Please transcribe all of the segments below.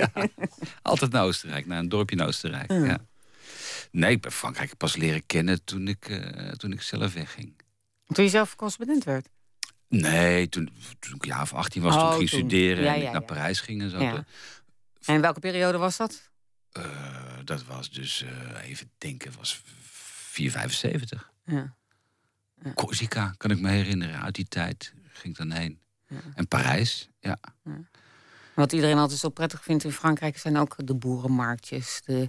ja, altijd naar Oostenrijk, naar een dorpje in Oostenrijk. Ja. Nee, ik ben Frankrijk pas leren kennen toen ik, uh, toen ik zelf wegging. Toen je zelf correspondent werd? Nee, toen, toen ik jaar of 18 was, oh, toen ging studeren en ik naar Parijs ging en zo. En welke periode was dat? Uh, dat was dus, uh, even denken, was 475. Ja. ja. Corsica, kan ik me herinneren, uit die tijd ging ik dan heen. Ja. En Parijs, ja. ja. Wat iedereen altijd zo prettig vindt in Frankrijk zijn ook de boerenmarktjes, de,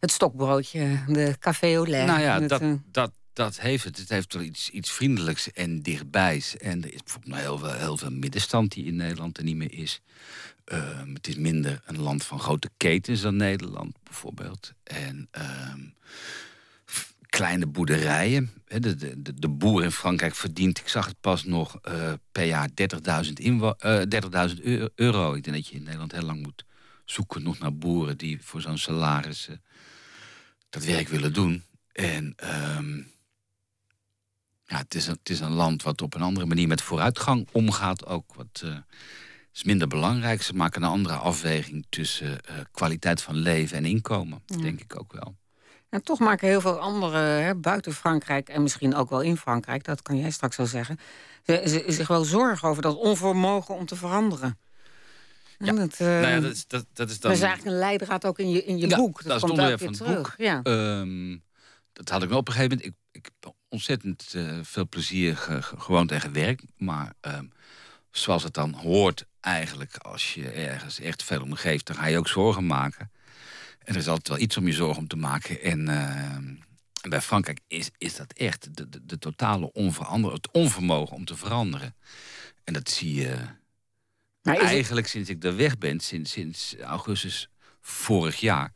het stokbroodje, de café au lait. Nou ja, dat, uh... dat, dat heeft het. Het heeft toch iets, iets vriendelijks en dichtbijs. En er is bijvoorbeeld heel veel, heel veel middenstand die in Nederland er niet meer is. Uh, het is minder een land van grote ketens dan Nederland bijvoorbeeld. En uh, kleine boerderijen. De, de, de, boer in Frankrijk verdient, ik zag het pas nog, uh, per jaar 30.000 30 euro. Ik denk dat je in Nederland heel lang moet zoeken nog naar boeren die voor zo'n salaris uh, dat werk willen doen. En um, ja, het, is een, het is een land wat op een andere manier met vooruitgang omgaat. Ook wat uh, is minder belangrijk. Ze maken een andere afweging tussen kwaliteit van leven en inkomen, ja. denk ik ook wel. En toch maken heel veel anderen buiten Frankrijk en misschien ook wel in Frankrijk, dat kan jij straks wel zeggen, ze, zich wel zorgen over dat onvermogen om te veranderen. Ja, dat, uh, nou ja, dat, is, dat, dat is dan... Dat is eigenlijk een leidraad ook in je, in je ja, boek. Dat, dat is het onderwerp van het terug. Ja. Um, dat had ik wel op een gegeven moment. Ik, ik heb ontzettend uh, veel plezier ge, ge, gewoon tegen werk. Maar um, zoals het dan hoort eigenlijk, als je ergens echt veel om geeft... dan ga je ook zorgen maken. En er is altijd wel iets om je zorgen om te maken. En, uh, bij Frankrijk is, is dat echt de, de, de totale onverander, het onvermogen om te veranderen. En dat zie je maar eigenlijk sinds ik er weg ben, sinds, sinds augustus vorig jaar,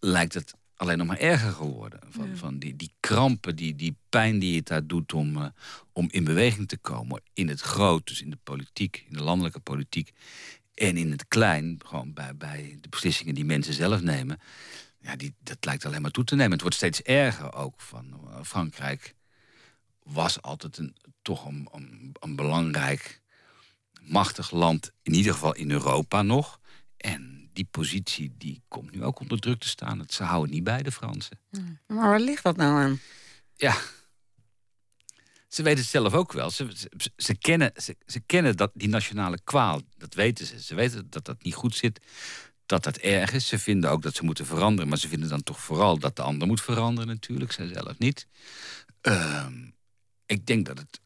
lijkt het alleen nog maar erger geworden. Van, ja. van die, die krampen, die, die pijn die het daar doet om, uh, om in beweging te komen. In het groot, dus in de politiek, in de landelijke politiek. En in het klein, gewoon bij, bij de beslissingen die mensen zelf nemen. Ja, die, dat lijkt alleen maar toe te nemen. Het wordt steeds erger ook. Van, uh, Frankrijk was altijd een, toch een, een, een, belangrijk, machtig land. In ieder geval in Europa nog. En die positie die komt nu ook onder druk te staan. Ze houden niet bij, de Fransen. Maar waar ligt dat nou aan? Ja, ze weten het zelf ook wel. Ze, ze, kennen, ze, ze, kennen dat, die nationale kwaal. Dat weten ze. Ze weten dat dat niet goed zit. Dat dat erg is. Ze vinden ook dat ze moeten veranderen. Maar ze vinden dan toch vooral dat de ander moet veranderen natuurlijk. Zij zelf niet. Uh, ik denk dat het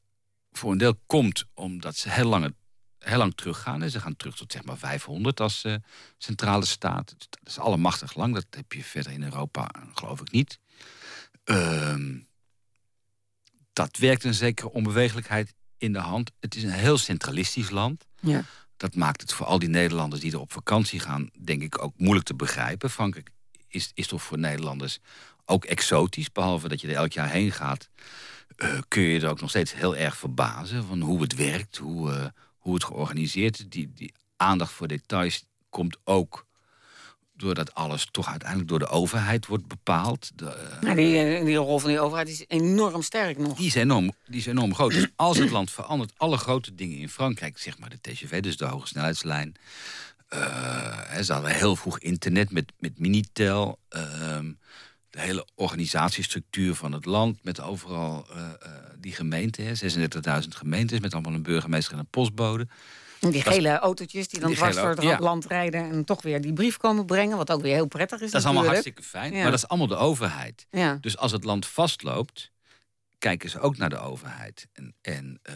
voor een deel komt omdat ze heel lang, heel lang teruggaan. Ze gaan terug tot zeg maar 500 als uh, centrale staat. Dat is allemachtig lang. Dat heb je verder in Europa geloof ik niet. Uh, dat werkt een zekere onbewegelijkheid in de hand. Het is een heel centralistisch land. Ja. Dat maakt het voor al die Nederlanders die er op vakantie gaan, denk ik ook moeilijk te begrijpen. Frankrijk is, is toch voor Nederlanders ook exotisch, behalve dat je er elk jaar heen gaat. Uh, kun je er ook nog steeds heel erg verbazen van hoe het werkt, hoe, uh, hoe het georganiseerd is. Die, die aandacht voor details komt ook doordat alles toch uiteindelijk door de overheid wordt bepaald. De, uh, nou, die, eh, die, rol van die overheid is enorm sterk nog. Die is enorm, die is enorm groot. Dus als het land verandert, alle grote dingen in Frankrijk, zeg maar de TGV, dus de hoge snelheidslijn. Uh, ze hadden heel vroeg internet met, met Minitel. Uh, de hele organisatiestructuur van het land met overal uh, die gemeenten, 36.000 gemeentes met allemaal een burgemeester en een postbode. Die gele autootjes die dan dwars door het ja. land rijden... en toch weer die brief komen brengen, wat ook weer heel prettig is Dat is allemaal hartstikke fijn, ja. maar dat is allemaal de overheid. Ja. Dus als het land vastloopt, kijken ze ook naar de overheid. En, en uh,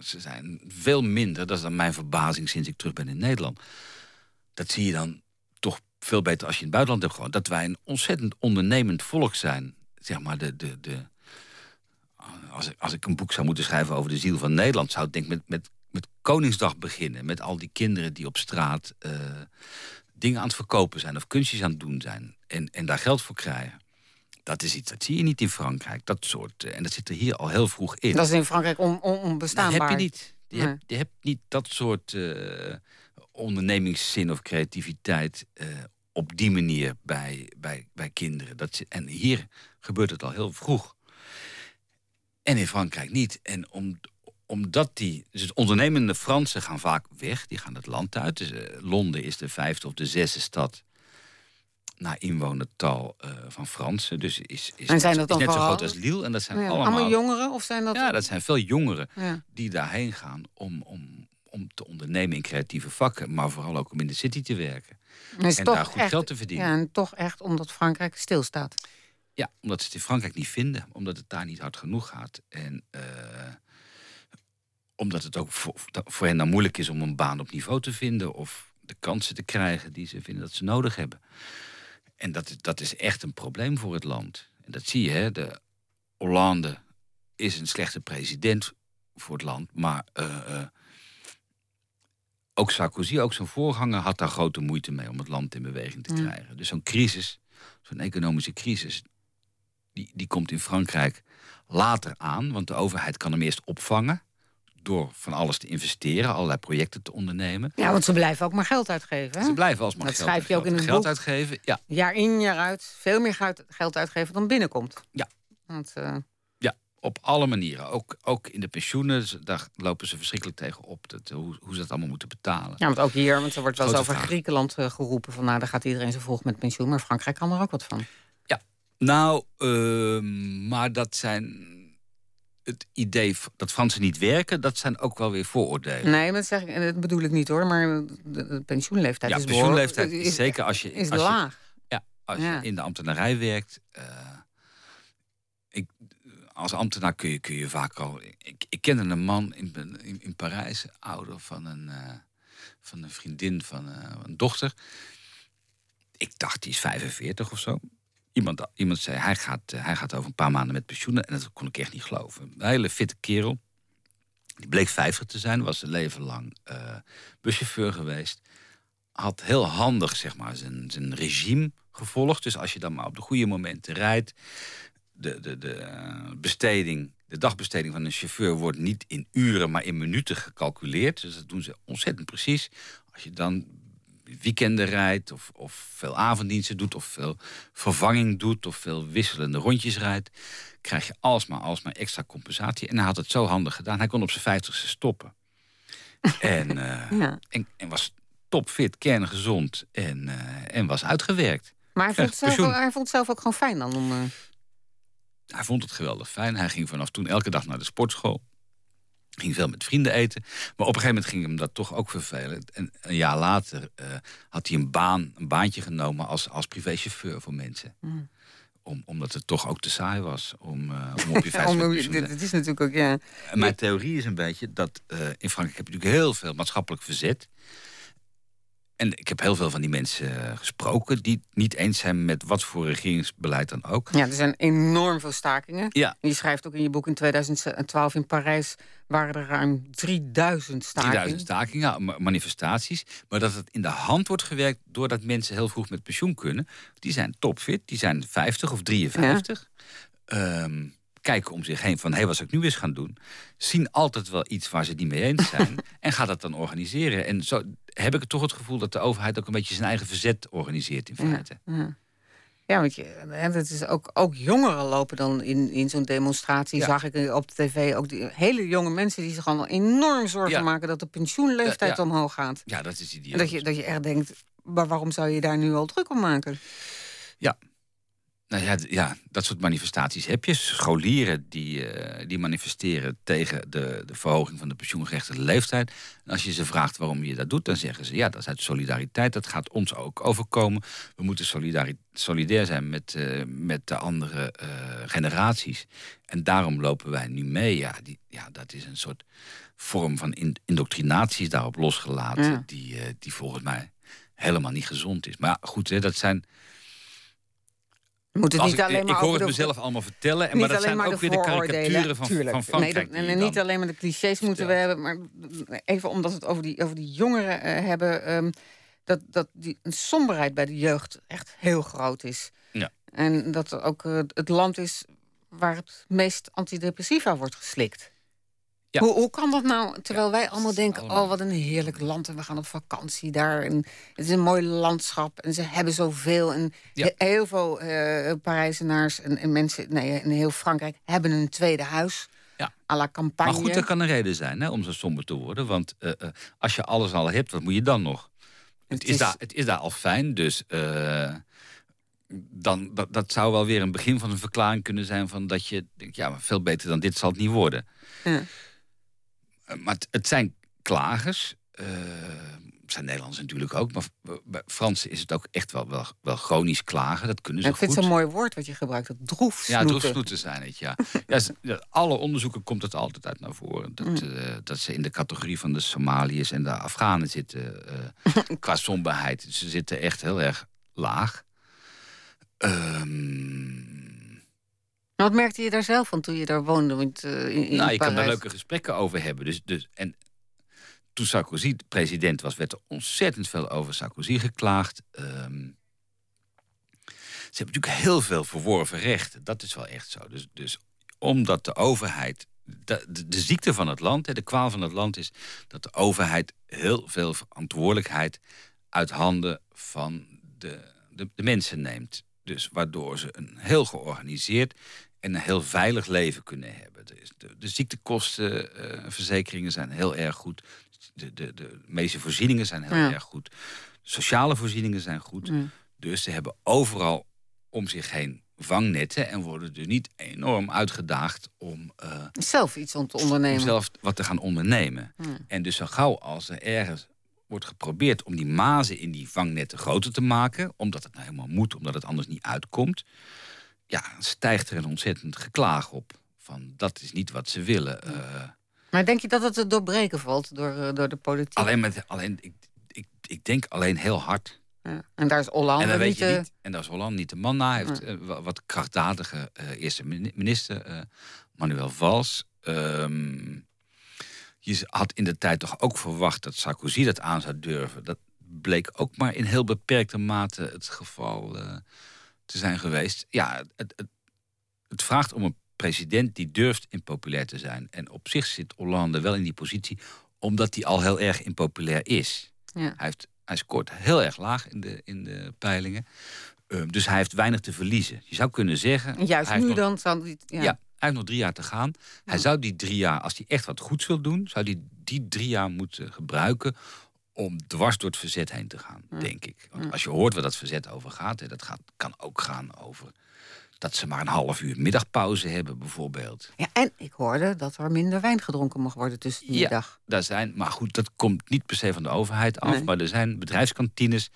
ze zijn veel minder, dat is dan mijn verbazing sinds ik terug ben in Nederland. Dat zie je dan toch veel beter als je in het buitenland hebt gewoon. Dat wij een ontzettend ondernemend volk zijn. Zeg maar de... de, de als ik, als ik een boek zou moeten schrijven over de ziel van Nederland... zou ik denk met, met met Koningsdag beginnen. Met al die kinderen die op straat uh, dingen aan het verkopen zijn of kunstjes aan het doen zijn. En, en daar geld voor krijgen. Dat is iets, dat zie je niet in Frankrijk. Dat soort, uh, en dat zit er hier al heel vroeg in. Dat is in Frankrijk on, on, onbestaanbaar. Dat heb je niet. Je, nee. hebt, je hebt niet dat soort uh, ondernemingszin of creativiteit op die manier bij, bij, bij kinderen. Dat, en hier gebeurt het al heel vroeg. En in Frankrijk niet. En om, omdat die, dus ondernemende Fransen gaan vaak weg, die gaan het land uit. Dus, uh, Londen is de vijfde of de zesde stad naar inwonertal uh, van Fransen. Dus is, is, en zijn dat is net zo groot als Lille. En dat zijn ja, allemaal, allemaal jongeren? Of zijn dat... Ja, dat zijn veel jongeren Ja. die daarheen gaan om, om, om te ondernemen in creatieve vakken. Maar vooral ook om in de city te werken. En, daar goed echt, geld te verdienen. Ja, en toch echt omdat Frankrijk stilstaat. Ja, omdat ze het in Frankrijk niet vinden. Omdat het daar niet hard genoeg gaat. En eh, omdat het ook voor, voor hen dan moeilijk is om een baan op niveau te vinden. Of de kansen te krijgen die ze vinden dat ze nodig hebben. En dat, is- dat is echt een probleem voor het land. En dat zie je, hè. De Hollande is een slechte president voor het land. Maar eh, eh, ook Sarkozy, ook zijn voorganger, had daar grote moeite mee om het land in beweging te Mm. krijgen. Dus zo'n crisis, zo'n economische crisis, die, die komt in Frankrijk later aan. Want de overheid kan hem eerst opvangen door van alles te investeren, allerlei projecten te ondernemen. Ja, want ze blijven ook maar geld uitgeven. Hè? Ze blijven alsmaar Dat geld, schrijf je ook in het geld boek. uitgeven. Ja, Jaar in, jaar uit. Veel meer geld- uitgeven dan binnenkomt. Ja. Want, eh, op alle manieren. Ook, ook in de pensioenen, daar lopen ze verschrikkelijk tegen op. Dat, hoe, hoe ze dat allemaal moeten betalen. ja, want ook hier, want er wordt wel eens over vraag. Griekenland eh, geroepen. Van nou, daar gaat iedereen zo vroeg met pensioen. Maar Frankrijk kan er ook wat van. Nou, ehm, maar dat zijn. Het idee dat Fransen niet werken, dat zijn ook wel weer vooroordelen. Nee, dat, zeg ik, dat bedoel ik niet hoor. Maar de, pensioenleeftijd ja, is pensioenleeftijd is zeker als je, is als je, laag. als Ja. je in de ambtenarij werkt. eh, ik, als ambtenaar kun je, kun je vaak al. Ik, ik kende een man in, in, in Parijs, ouder van een, eh, van een vriendin van eh, een dochter. Ik dacht, die is 45 of zo. Iemand, iemand zei, hij gaat, eh, hij gaat over een paar maanden met pensioen. En dat kon ik echt niet geloven. Een hele fitte kerel. Die bleek 50 te zijn, was zijn leven lang eh, buschauffeur geweest. Had heel handig zeg maar, zijn, zijn regime gevolgd. Dus als je dan maar op de goede momenten rijdt. De, de, de eh, besteding, de dagbesteding van een chauffeur wordt niet in uren, maar in minuten gecalculeerd. Dus dat doen ze ontzettend precies. Als je dan weekenden rijdt, of, of veel avonddiensten doet, of veel vervanging doet, of veel wisselende rondjes rijdt, krijg je alsmaar, alsmaar extra compensatie. En hij had het zo handig gedaan. Hij kon op zijn vijftigste stoppen. en, eh, Ja. en, en was topfit, kerngezond en, eh, en was uitgewerkt. Maar hij vond, zelf, hij vond het zelf ook gewoon fijn dan. Om, eh, Hij vond het geweldig fijn. Hij ging vanaf toen elke dag naar de sportschool. Ging veel met vrienden eten. Maar op een gegeven moment ging hem dat toch ook vervelen. En een jaar later eh, had hij een baan, een baantje genomen als, als privéchauffeur voor mensen. Mm. Om, omdat het toch ook te saai was om, eh, om op je dit, dit is natuurlijk ook, ja. Mijn theorie is een beetje dat eh, in Frankrijk heb je natuurlijk heel veel maatschappelijk verzet. En ik heb heel veel van die mensen eh, gesproken die het niet eens zijn met wat voor regeringsbeleid dan ook. Ja, er zijn enorm veel stakingen. Ja. Je schrijft ook in je boek in 2012 in Parijs waren er ruim 3000 stakingen. 3000 stakingen, ma- manifestaties. Maar dat het in de hand wordt gewerkt doordat mensen heel vroeg met pensioen kunnen. Die zijn topfit, die zijn 50 of 53. Ehm, kijken om zich heen van, hé, hey, wat zou ik nu eens gaan doen? Zien altijd wel iets waar ze niet mee eens zijn. en gaat dat dan organiseren. En zo heb ik toch het gevoel dat de overheid ook een beetje zijn eigen verzet organiseert in Ja, feite. ja. Ja, want je, is ook, ook jongeren lopen dan in, in zo'n demonstratie. Ja. Zag ik op de tv ook die hele jonge mensen die zich gewoon enorm zorgen Ja. maken dat de pensioenleeftijd Ja, ja. omhoog gaat. Ja, dat is idioot. En dat je, dat je echt denkt, maar waarom zou je daar nu al druk om maken? Nou ja, ja, dat soort manifestaties heb je. Scholieren die, eh, die manifesteren tegen de, de verhoging van de pensioengerechtigde leeftijd. En als je ze vraagt waarom je dat doet, dan zeggen ze: ja, dat is uit solidariteit. Dat gaat ons ook overkomen. We moeten solidair zijn met, eh, met de andere eh, generaties. En daarom lopen wij nu mee. Ja, die, ja, dat is een soort vorm van in- indoctrinatie daarop losgelaten. Ja. Die, die volgens mij helemaal niet gezond is. Maar goed, hè, dat zijn. Moet het Als niet ik, alleen maar ik hoor het de- mezelf allemaal vertellen. En niet maar dat zijn maar ook de weer de karikaturen van, Tuurlijk. van Frankrijk. Nee, dat- die je en niet alleen maar de clichés moeten we hebben, maar even omdat we het over die, over die jongeren eh, hebben. ehm, dat, dat die een somberheid bij de jeugd echt heel groot is. Ja. En dat ook eh, het land is waar het meest antidepressiva wordt geslikt. Ja. Hoe, hoe kan dat nou, terwijl wij allemaal denken... allemaal- oh, wat een heerlijk land en we gaan op vakantie daar. En het is een mooi landschap en ze hebben zoveel. En Ja. heel veel eh Parijzenaars en, en mensen nee, in heel Frankrijk... hebben een tweede huis. ja. à la campagne. Maar goed, dat kan een reden zijn hè, om zo somber te worden. Want uh, uh, als je alles al hebt, wat moet je dan nog? Het, het is, is, Daar, het is daar al fijn, dus uh, dan, dat, dat zou wel weer een begin van een verklaring kunnen zijn... van dat je denkt, ja, maar veel beter dan dit zal het niet worden. Ja. Maar het, zijn klagers zijn Nederlands natuurlijk ook, maar bij Fransen is het ook echt wel, wel, wel chronisch klagen. Dat kunnen ze Ik vind het een mooi woord wat je gebruikt, dat droefsnoeten. Ja, droefsnoeten zijn het, ja. ja. Alle onderzoeken komt het altijd uit naar voren. Dat, mm. uh, dat ze in de categorie van de Somaliërs en de Afghanen zitten uh, qua somberheid. Ze zitten echt heel erg laag. Um, wat merkte je daar zelf van toen je daar woonde? Want, uh, in, nou, je kan daar leuke gesprekken over hebben. Dus, dus, en toen Sarkozy president was, werd er ontzettend veel over Sarkozy geklaagd. Um, ze hebben natuurlijk heel veel verworven rechten. Dat is wel echt zo. Dus, dus omdat de overheid. De, de, de ziekte van het land, de kwaal van het land is dat de overheid heel veel verantwoordelijkheid uit handen van de, de, de mensen neemt. Dus waardoor ze een heel georganiseerd en een heel veilig leven kunnen hebben. De, de ziektekostenverzekeringen zijn heel erg goed de, de, de medische voorzieningen zijn heel erg goed. Sociale voorzieningen zijn goed. Dus ze hebben overal om zich heen vangnetten en worden dus niet enorm uitgedaagd om uh, zelf iets te ondernemen. Om zelf wat te gaan ondernemen. En dus zo gauw als er ergens wordt geprobeerd om die mazen in die vangnetten groter te maken, omdat het nou helemaal moet, omdat het anders niet uitkomt, ja, stijgt er een ontzettend geklaag op. Van dat is niet wat ze willen. Uh, maar denk je dat het te doorbreken valt door, eh, door de politiek? Alleen, met, alleen ik, ik, ik denk alleen heel hard. Ja. En daar is Hollande en weet je niet. En daar is Hollande niet de man na. Hij heeft uh, wat krachtdadige uh, eerste minister, Manuel Valls. Um, je had in de tijd toch ook verwacht dat Sarkozy dat aan zou durven. Dat bleek ook maar in heel beperkte mate het geval te zijn geweest. Ja, het, het, het vraagt om een president die durft impopulair te zijn. En op zich zit Hollande wel in die positie, omdat hij al heel erg impopulair is. Ja. Hij, heeft, hij scoort heel erg laag in de, in de peilingen. Uh, dus hij heeft weinig te verliezen. Je zou kunnen zeggen. Juist nu nog, dan zou hij. Ja. ja. hij heeft nog drie jaar te gaan. Hij zou die drie jaar, als hij echt wat goeds wil doen, zou hij die drie jaar moeten gebruiken om dwars door het verzet heen te gaan, denk ik. Want als je hoort waar dat verzet over gaat, hè, dat gaat, kan ook gaan over dat ze maar een half uur middagpauze hebben, bijvoorbeeld. Ja, en ik hoorde dat er minder wijn gedronken mag worden tussen de ja, middag. Daar zijn, maar goed, dat komt niet per se van de overheid af. Maar er zijn bedrijfskantines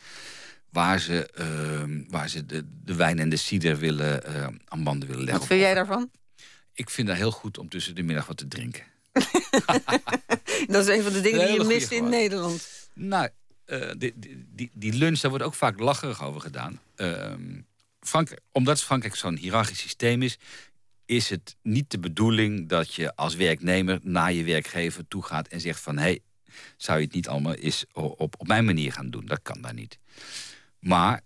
waar ze, uh, waar ze de, de wijn en de cider willen, uh, aan banden willen leggen. Wat vind jij daarvan? Ik vind dat heel goed om tussen de middag wat te drinken. dat is een van de dingen die je mist in Nederland. Nou, uh, die, die, die, lunch, daar wordt ook vaak lacherig over gedaan. Frankrijk, omdat Frankrijk zo'n hiërarchisch systeem is, is het niet de bedoeling dat je als werknemer naar je werkgever toe gaat en zegt van hé, hey, zou je het niet allemaal eens op, op mijn manier gaan doen? Dat kan daar niet. Maar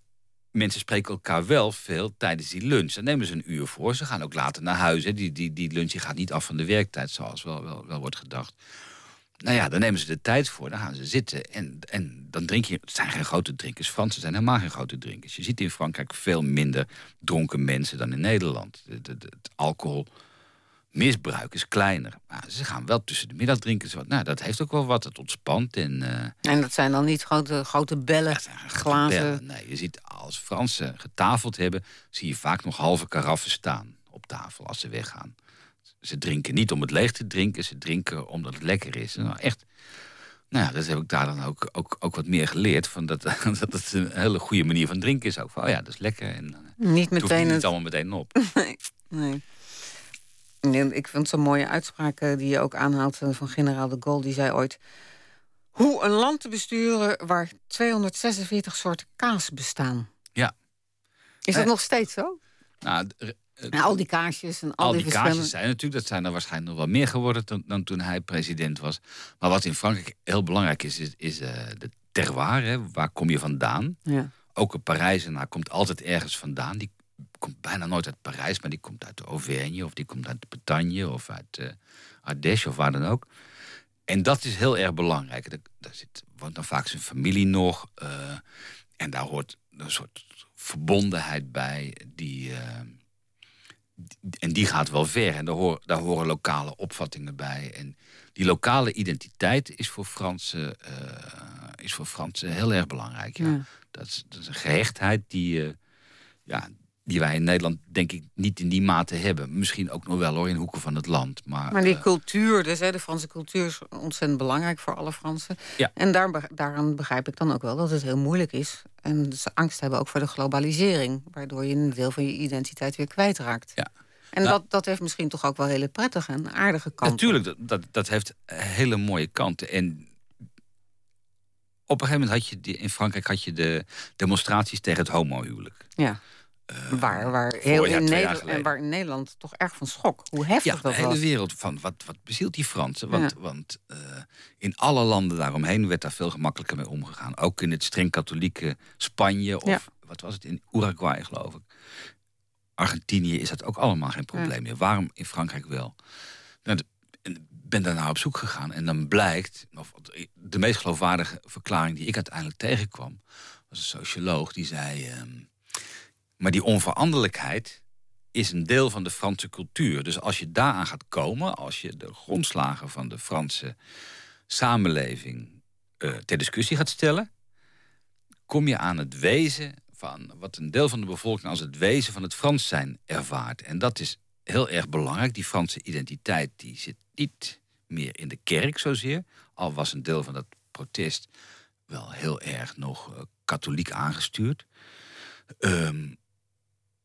mensen spreken elkaar wel veel tijdens die lunch. Dan nemen ze een uur voor. Ze gaan ook later naar huis. Die, die, die lunch gaat niet af van de werktijd, zoals wel, wel, wel wordt gedacht. Nou ja, dan nemen ze de tijd voor, dan gaan ze zitten. En, en dan drink je. Het zijn geen grote drinkers. Fransen zijn helemaal geen grote drinkers. Je ziet in Frankrijk veel minder dronken mensen dan in Nederland. Het alcoholmisbruik is kleiner. Maar ze gaan wel tussen de middag drinken. Nou, dat heeft ook wel wat. Het ontspant. En, uh, en dat zijn dan niet grote, grote bellen, glazen? Bellen. Nee, je ziet als Fransen getafeld hebben... zie je vaak nog halve karaffen staan op tafel als ze weggaan. Ze drinken niet om het leeg te drinken, ze drinken omdat het lekker is. Nou, echt. Nou ja, dat heb ik daar dan ook, ook, ook wat meer geleerd. Van dat, dat het een hele goede manier van drinken is. Ook van, oh ja, dat is lekker. En, eh, niet meteen. Het niet allemaal meteen op. nee. nee. Ik vind zo'n mooie uitspraak die je ook aanhaalt eh, van generaal de Gaulle. Die zei ooit... Hoe een land te besturen waar 246 soorten kaas bestaan. Ja. Is dat eh, nog steeds zo? Nou, en al die kaarsjes en al, al die, die kaarsjes zijn natuurlijk, dat zijn er waarschijnlijk nog wel meer geworden dan, dan, toen hij president was. Maar wat in Frankrijk heel belangrijk is, is, is uh, de terroir. Hè. Waar kom je vandaan? Ja. Ook een Parijzenaar komt altijd ergens vandaan. Die komt bijna nooit uit Parijs, maar die komt uit de Auvergne of die komt uit de Bretagne of uit uh, Ardèche of waar dan ook. En dat is heel erg belangrijk. Daar, daar zit, woont dan vaak zijn familie nog. Uh, en daar hoort een soort verbondenheid bij die en die gaat wel ver. En daar, horen, daar horen lokale opvattingen bij. En die lokale identiteit is voor Fransen, uh, is voor Fransen heel erg belangrijk. Ja. Dat, is, dat, is, een gehechtheid die, uh, ja, die wij in Nederland denk ik niet in die mate hebben. Misschien ook nog wel hoor, in hoeken van het land. Maar, maar die uh, cultuur, dus, hè, de Franse cultuur is ontzettend belangrijk voor alle Fransen. Ja. En daar, daaraan begrijp ik dan ook wel dat het heel moeilijk is. En ze angst hebben ook voor de globalisering. Waardoor je een deel van je identiteit weer kwijtraakt. Ja. En nou, dat, dat heeft misschien toch ook wel hele prettige en aardige kanten. Natuurlijk, dat, dat, dat heeft hele mooie kanten. En op een gegeven moment had je die, in Frankrijk had je de demonstraties tegen het homohuwelijk. Ja. Uh, waar, waar, heel in Nederland, en waar in Nederland toch erg van schok. Hoe heftig ja, dat was. de hele wereld van wat, wat bezielt die Fransen? Want, ja. want uh, in alle landen daaromheen werd daar veel gemakkelijker mee omgegaan. Ook in het streng katholieke Spanje of ja. wat was het in Uruguay geloof ik. Argentinië is dat ook allemaal geen probleem ja. meer. Waarom in Frankrijk wel? Nou, ben daar naar op zoek gegaan en dan blijkt, of de meest geloofwaardige verklaring die ik uiteindelijk tegenkwam, was een socioloog die zei: um, maar die onveranderlijkheid is een deel van de Franse cultuur. Dus als je daaraan gaat komen, als je de grondslagen van de Franse samenleving uh, ter discussie gaat stellen, kom je aan het wezen van wat een deel van de bevolking als het wezen van het Frans zijn ervaart. En dat is heel erg belangrijk. Die Franse identiteit die zit niet meer in de kerk zozeer. Al was een deel van dat protest wel heel erg nog uh, katholiek aangestuurd. Um,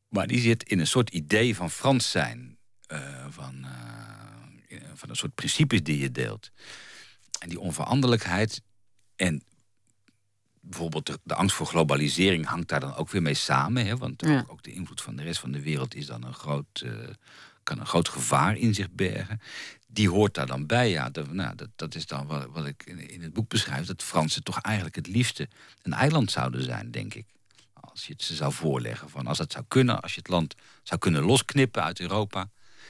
maar die zit in een soort idee van Frans zijn. Uh, van, uh, van een soort principes die je deelt. En die onveranderlijkheid en bijvoorbeeld de, de, angst voor globalisering hangt daar dan ook weer mee samen. Hè? Want ja. ook, ook, de invloed van de rest van de wereld is dan een groot, uh, kan een groot gevaar in zich bergen. Die hoort daar dan bij. Ja, dat, nou, dat, dat is dan wat, wat ik in, in, het boek beschrijf. Dat Fransen toch eigenlijk het liefste een eiland zouden zijn, denk ik. Als je het ze zou voorleggen. Van als dat zou kunnen, als je het land zou kunnen losknippen uit Europa.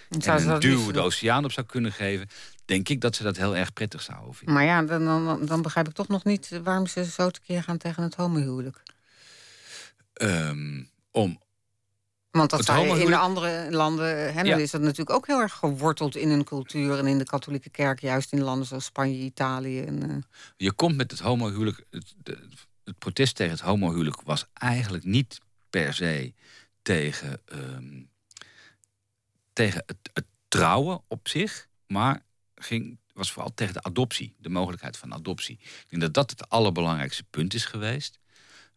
En, en een duw de oceaan op zou kunnen geven denk ik dat ze dat heel erg prettig zouden vinden. Maar ja, dan, dan, dan begrijp ik toch nog niet waarom ze zo tekeer gaan tegen het homohuwelijk. Um, om. Want dat zou in de andere landen hè, ja. is dat natuurlijk ook heel erg geworteld in hun cultuur en in de katholieke kerk, juist in landen zoals Spanje, Italië. En, uh... Je komt met het homohuwelijk. Het, de, het protest tegen het homohuwelijk was eigenlijk niet per se tegen, um, tegen het, het trouwen op zich, maar ging, was vooral tegen de adoptie, de mogelijkheid van adoptie. Ik denk dat dat het allerbelangrijkste punt is geweest.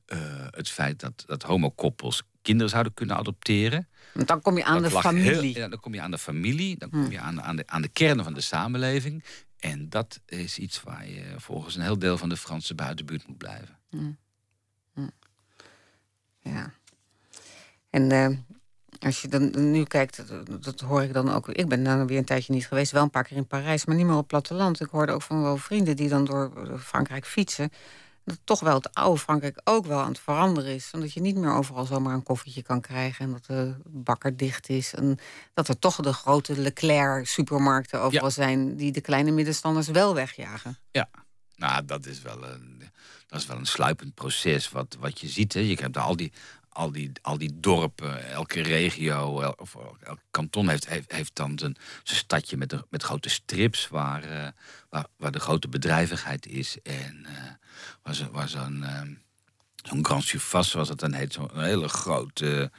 Uh, het feit dat, dat homokoppels kinderen zouden kunnen adopteren. Want dan kom je aan dat de familie. Heel, dan kom je aan de familie, dan kom je aan, aan, de, aan de kernen van de samenleving. En dat is iets waar je volgens een heel deel van de Franse buitenbuurt moet blijven. Hmm. Hmm. Ja. En uh, als je dan nu kijkt, dat, dat, hoor ik dan ook. Ik ben dan weer een tijdje niet geweest, wel een paar keer in Parijs, maar niet meer op platteland. Ik hoorde ook van wel vrienden die dan door Frankrijk fietsen. Dat toch wel het oude Frankrijk ook wel aan het veranderen is. Omdat je niet meer overal zomaar een koffietje kan krijgen. En dat de bakker dicht is. En dat er toch de grote Leclerc-supermarkten overal ja. zijn. die de kleine middenstanders wel wegjagen. Ja, nou, dat is wel een, dat is wel een sluipend proces. Wat, wat je ziet, hè. je hebt al die, al die, al die dorpen, elke regio, el, of elk kanton heeft, heeft, heeft dan zijn, stadje met, de, met grote strips waar, uh, waar, waar de grote bedrijvigheid is. En uh, waar, zo, waar zo'n zo'n Grand Surface, zoals dat dan heet, zo'n hele grote.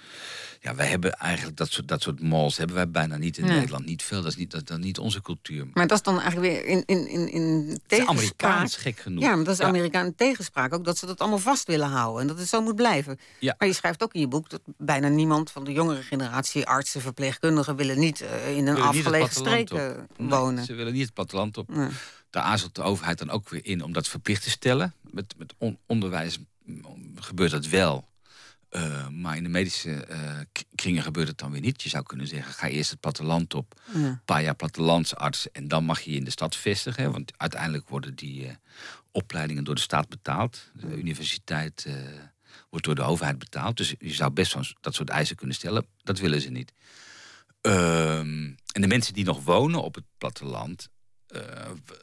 ja, wij hebben eigenlijk dat soort, dat soort malls hebben wij bijna niet in ja. Nederland. Niet veel, dat is niet, dat, dat niet onze cultuur. Maar dat is dan eigenlijk weer in, in, in, in tegenspraak. Amerikaans gek genoeg. Ja, maar dat is ja. Amerikaan tegenspraak ook, dat ze dat allemaal vast willen houden. En dat het zo moet blijven. Ja. Maar je schrijft ook in je boek dat bijna niemand van de jongere generatie, artsen, verpleegkundigen, willen niet uh, in een afgelegen streken wonen. Nee, ze willen niet het platteland op. Nee. Daar aarzelt de overheid dan ook weer in om dat verplicht te stellen. Met, met on onderwijs gebeurt dat wel. Uh, maar in de medische uh, kringen gebeurt het dan weer niet. Je zou kunnen zeggen, ga eerst het platteland op. Een paar jaar plattelandsarts. En dan mag je je in de stad vestigen. Want uiteindelijk worden die uh, opleidingen door de staat betaald. De universiteit wordt door de overheid betaald. Dus je zou best wel dat soort eisen kunnen stellen. Dat willen ze niet. Ehm, en de mensen die nog wonen op het platteland...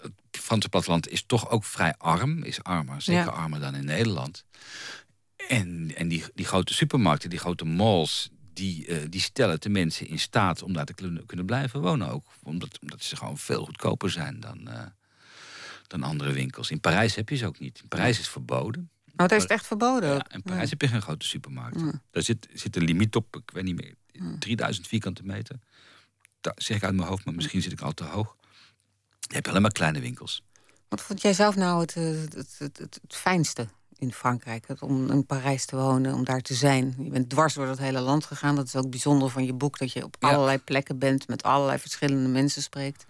het Franse platteland is toch ook vrij arm. Is armer, zeker ja. armer dan in Nederland. En, en die, die grote supermarkten, die grote malls, die, die stellen de mensen in staat om daar te kunnen, blijven wonen ook. Omdat, omdat ze gewoon veel goedkoper zijn dan, dan andere winkels. In Parijs heb je ze ook niet. In Parijs is verboden. Oh, daar is het echt verboden? Ja, in Parijs heb je geen grote supermarkt. Daar zit, zit een limiet op, ik weet niet meer, 3000 vierkante meter. Dat zeg ik uit mijn hoofd, maar misschien zit ik al te hoog. Je hebt alleen maar kleine winkels. Wat vond jij zelf nou het, het, het, het, fijnste in Frankrijk? om in Parijs te wonen, om daar te zijn. Je bent dwars door het hele land gegaan. Dat is ook bijzonder van je boek, dat je op allerlei plekken bent, met allerlei verschillende mensen spreekt.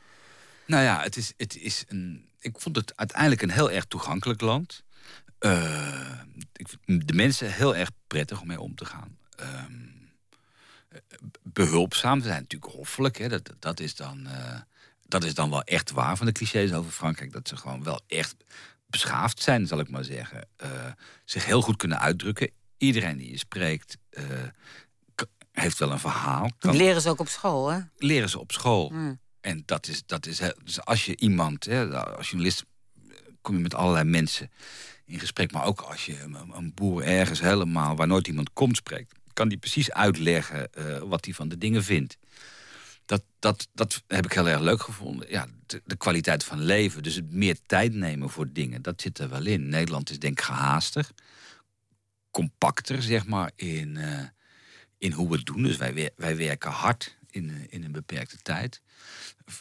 Nou ja, het is, het is een. Ik vond het uiteindelijk een heel erg toegankelijk land. Uh, de mensen heel erg prettig om mee om te gaan. Uh, behulpzaam, ze zijn natuurlijk hoffelijk. Hè. Dat, dat, is dan, uh, dat is dan wel echt waar van de clichés over Frankrijk. Dat ze gewoon wel echt beschaafd zijn, zal ik maar zeggen. Uh, zich heel goed kunnen uitdrukken. Iedereen die je spreekt heeft wel een verhaal. Kan... Leren ze ook op school, hè? Leren ze op school. En dat is, dat is dus als je iemand, hè, als journalist, kom je met allerlei mensen in gesprek. Maar ook als je een, boer ergens helemaal waar nooit iemand komt spreekt, kan die precies uitleggen uh, wat hij van de dingen vindt. Dat, dat, dat heb ik heel erg leuk gevonden. Ja, de, kwaliteit van leven, dus het meer tijd nemen voor dingen, dat zit er wel in. Nederland is denk ik gehaaster, compacter zeg maar in, uh, in hoe we het doen. Dus wij, wij werken hard in, in een beperkte tijd.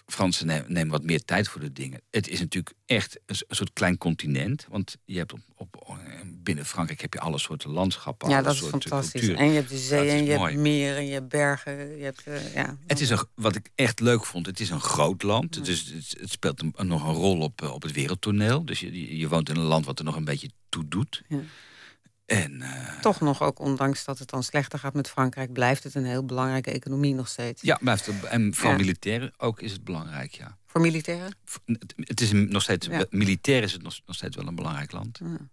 Fransen nemen wat meer tijd voor de dingen. Het is natuurlijk echt een, soort klein continent. Want je hebt op, op, binnen Frankrijk heb je alle soorten landschappen. Ja, dat is fantastisch. En je hebt de zee en je hebt meren en je hebt bergen. Je hebt, uh, ja. Het is een, wat ik echt leuk vond, het is een groot land. Het, is, het, speelt een, nog een rol op, eh, op het wereldtoneel. Dus je, je woont in een land wat er nog een beetje toe doet. Ja. En, uh, Toch nog, ook ondanks dat het dan slechter gaat met Frankrijk, blijft het een heel belangrijke economie nog steeds. Ja, blijft het, en voor militairen ook is het belangrijk, ja. Voor militairen? Het is nog steeds, militair is het nog, nog, steeds wel een belangrijk land. Ja. En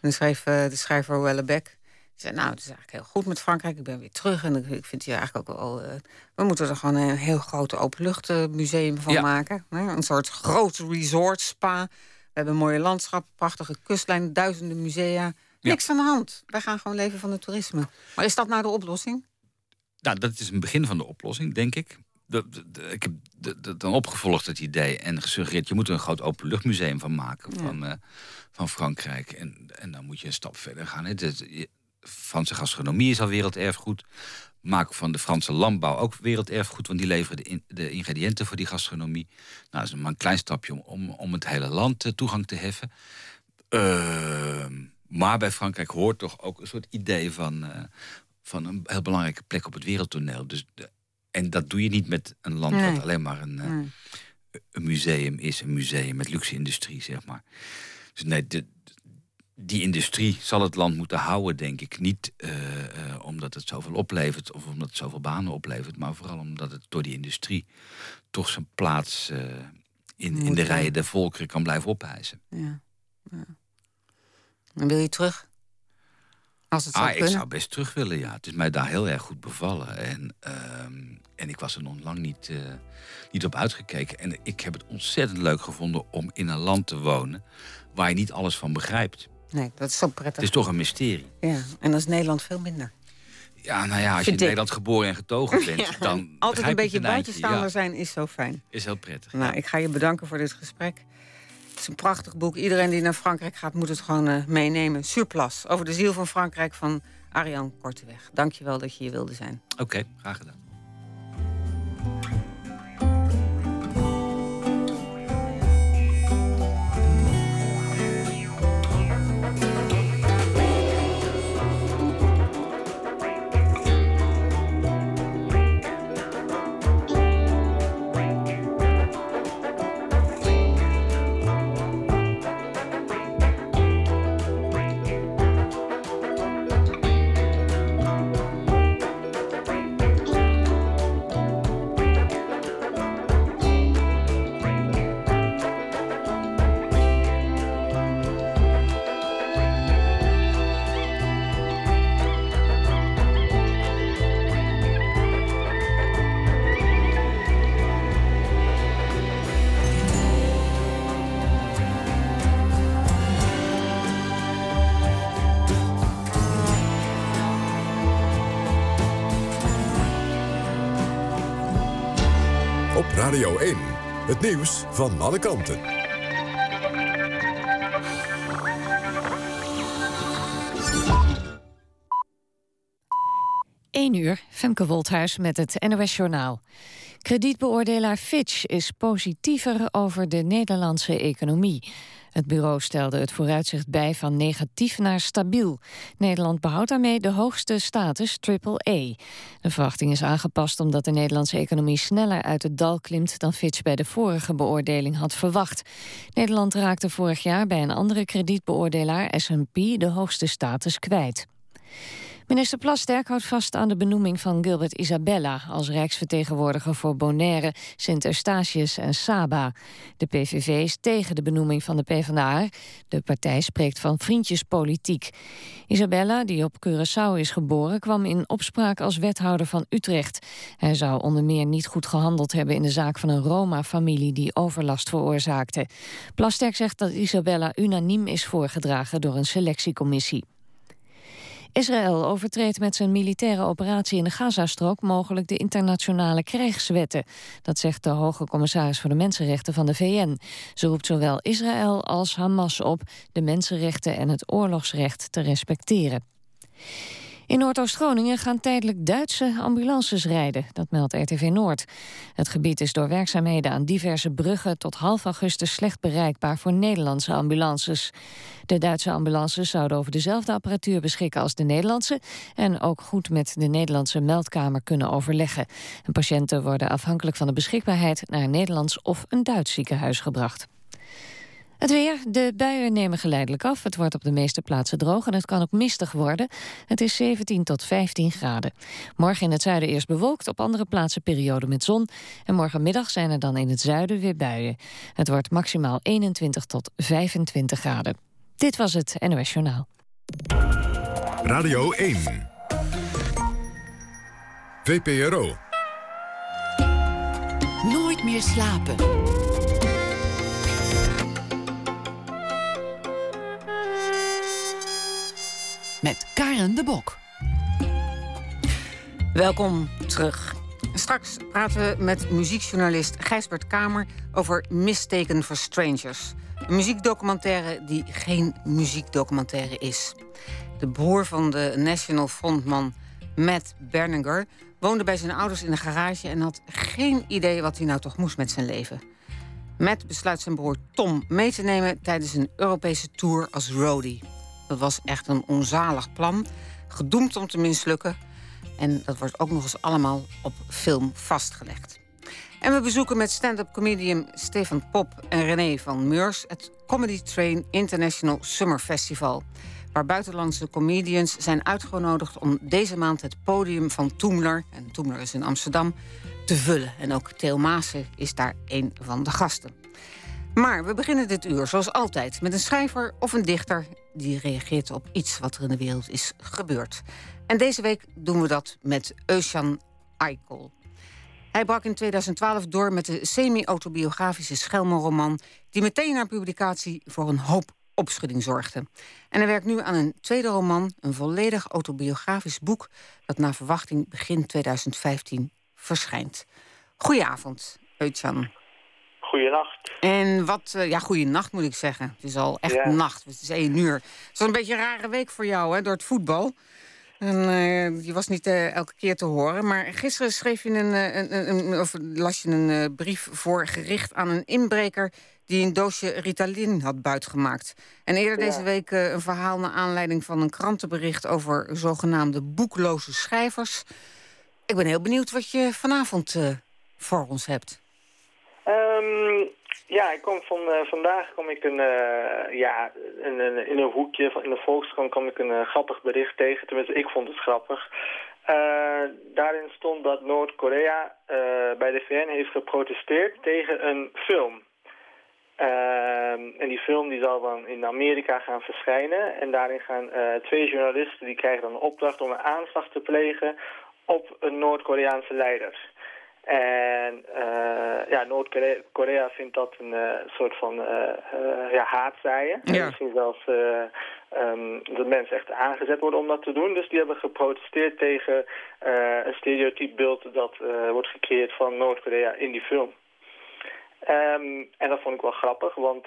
dan schreef uh, de schrijver Wellebeck, zei, nou, het is eigenlijk heel goed met Frankrijk, ik ben weer terug. En ik vind hier eigenlijk ook wel, uh, we moeten er gewoon een heel groot openluchtmuseum van maken. Een soort groot resort, spa. We hebben een mooie landschap, prachtige kustlijn, duizenden musea. Niks aan de hand. Wij gaan gewoon leven van het toerisme. Maar is dat nou de oplossing? Nou, dat is een begin van de oplossing, denk ik. De, ik heb dan opgevolgd het idee en gesuggereerd... je moet er een groot openluchtmuseum van maken van, uh, van Frankrijk. En, en dan moet je een stap verder gaan. Hè. De, Franse gastronomie is al werelderfgoed. Maak van de Franse landbouw ook werelderfgoed... want die leveren de, de ingrediënten voor die gastronomie. Nou, dat is maar een klein stapje om, om, om het hele land uh, toegang te heffen. Uh, maar bij Frankrijk hoort toch ook een soort idee van, uh, van een heel belangrijke plek op het wereldtoneel. Dus de, en dat doe je niet met een land nee. wat alleen maar een, uh, nee. een, museum is. Een museum met luxe-industrie, zeg maar. Dus nee, de, die industrie zal het land moeten houden, denk ik. Niet uh, omdat het zoveel oplevert of omdat het zoveel banen oplevert, maar vooral omdat het door die industrie toch zijn plaats in, in de rijen der volkeren kan blijven opeisen. Ja. ja. En wil je terug? Als het zou ah, ik zou best terug willen, ja. Het is mij daar heel erg goed bevallen. En, uh, en ik was er nog lang niet, uh, niet op uitgekeken. En ik heb het ontzettend leuk gevonden om in een land te wonen... waar je niet alles van begrijpt. Nee, dat is zo prettig. Het is toch een mysterie. Ja, en dat is Nederland veel minder. Ja, nou ja, als je in Nederland geboren en getogen bent, ja, dan. Altijd een beetje buitenstaander ja. zijn is zo fijn. Is heel prettig. Nou, ja. ik ga je bedanken voor dit gesprek. Is een prachtig boek. Iedereen die naar Frankrijk gaat, moet het gewoon uh, meenemen. Surplus, over de ziel van Frankrijk van Arjan Korteweg. Dank je wel dat je hier wilde zijn. Oké, graag gedaan. Radio 1, het nieuws van alle kanten. 1 uur, Femke Wolthuis met het NOS Journaal. Kredietbeoordelaar Fitch is positiever over de Nederlandse economie. Het bureau stelde het vooruitzicht bij van negatief naar stabiel. Nederland behoudt daarmee de hoogste status AAA. De verwachting is aangepast omdat de Nederlandse economie sneller uit het dal klimt dan Fitch bij de vorige beoordeling had verwacht. Nederland raakte vorig jaar bij een andere kredietbeoordelaar S&P de hoogste status kwijt. Minister Plasterk houdt vast aan de benoeming van Gilbert Isabella... als rijksvertegenwoordiger voor Bonaire, Sint-Eustatius en Saba. De PVV is tegen de benoeming van de PvdA. De partij spreekt van vriendjespolitiek. Isabella, die op Curaçao is geboren... kwam in opspraak als wethouder van Utrecht. Hij zou onder meer niet goed gehandeld hebben... in de zaak van een Roma-familie die overlast veroorzaakte. Plasterk zegt dat Isabella unaniem is voorgedragen... door een selectiecommissie. Israël overtreedt met zijn militaire operatie in de Gazastrook mogelijk de internationale krijgswetten. Dat zegt de hoge commissaris voor de mensenrechten van de VN. Ze roept zowel Israël als Hamas op de mensenrechten en het oorlogsrecht te respecteren. In Noordoost-Groningen gaan tijdelijk Duitse ambulances rijden. Dat meldt RTV Noord. Het gebied is door werkzaamheden aan diverse bruggen... tot half augustus slecht bereikbaar voor Nederlandse ambulances. De Duitse ambulances zouden over dezelfde apparatuur beschikken als de Nederlandse... en ook goed met de Nederlandse meldkamer kunnen overleggen. En patiënten worden afhankelijk van de beschikbaarheid... naar een Nederlands of een Duits ziekenhuis gebracht. Het weer. De buien nemen geleidelijk af. Het wordt op de meeste plaatsen droog en het kan ook mistig worden. Het is 17 tot 15 graden. Morgen in het zuiden eerst bewolkt, op andere plaatsen periode met zon. En morgenmiddag zijn er dan in het zuiden weer buien. Het wordt maximaal 21 tot 25 graden. Dit was het NOS Journaal. Radio 1. VPRO. Nooit meer slapen. Met Karen de Bok. Welkom terug. Straks praten we met muziekjournalist Gijsbert Kamer over Mistaken for Strangers. Een muziekdocumentaire die geen muziekdocumentaire is. De broer van de National Frontman Matt Berninger woonde bij zijn ouders in een garage en had geen idee wat hij nou toch moest met zijn leven. Matt besluit zijn broer Tom mee te nemen tijdens een Europese tour als roadie. Dat was echt een onzalig plan, gedoemd om te mislukken. En dat wordt ook nog eens allemaal op film vastgelegd. En we bezoeken met stand-up comedian Stefan Pop en René van Meurs het Comedy Train International Summer Festival. Waar buitenlandse comedians zijn uitgenodigd om deze maand het podium van Toemler, en Toemler is in Amsterdam, te vullen. En ook Theo Maassen is daar een van de gasten. Maar we beginnen dit uur, zoals altijd, met een schrijver of een dichter die reageert op iets wat er in de wereld is gebeurd. En deze week doen we dat met Eusjan Eikel. Hij brak in 2012 door met de semi-autobiografische Schelmenroman... die meteen na publicatie voor een hoop opschudding zorgde. En hij werkt nu aan een tweede roman, een volledig autobiografisch boek... dat naar verwachting begin 2015 verschijnt. Goedenavond, Eusjan. Goeienacht. En wat, uh, ja, goeienacht moet ik zeggen. Het is al echt nacht, het is één uur. Het was een beetje een rare week voor jou, hè, door het voetbal. En, uh, je was niet uh, elke keer te horen. Maar gisteren schreef je een, een, een of las je een brief voor gericht aan een inbreker... die een doosje Ritalin had buitgemaakt. En eerder deze week een verhaal naar aanleiding van een krantenbericht... over zogenaamde boekloze schrijvers. Ik ben heel benieuwd wat je vanavond voor ons hebt. Um, ja, ik kom van, uh, vandaag kom ik een, uh, ja, in, een hoekje van, in de Volkskrant kom ik een uh, grappig bericht tegen. Tenminste, ik vond het grappig. daarin stond dat Noord-Korea bij de VN heeft geprotesteerd tegen een film. Ehm, en die film die zal dan in Amerika gaan verschijnen. En daarin gaan twee journalisten, die krijgen dan een opdracht om een aanslag te plegen op een Noord-Koreaanse leider. En uh, ja, Noord-Korea vindt dat een uh, soort van uh, ja, haatzaaien. Ja. Misschien zelfs um, dat mensen echt aangezet worden om dat te doen. Dus die hebben geprotesteerd tegen een stereotyp beeld dat wordt gecreëerd van Noord-Korea in die film. Ehm, en dat vond ik wel grappig, want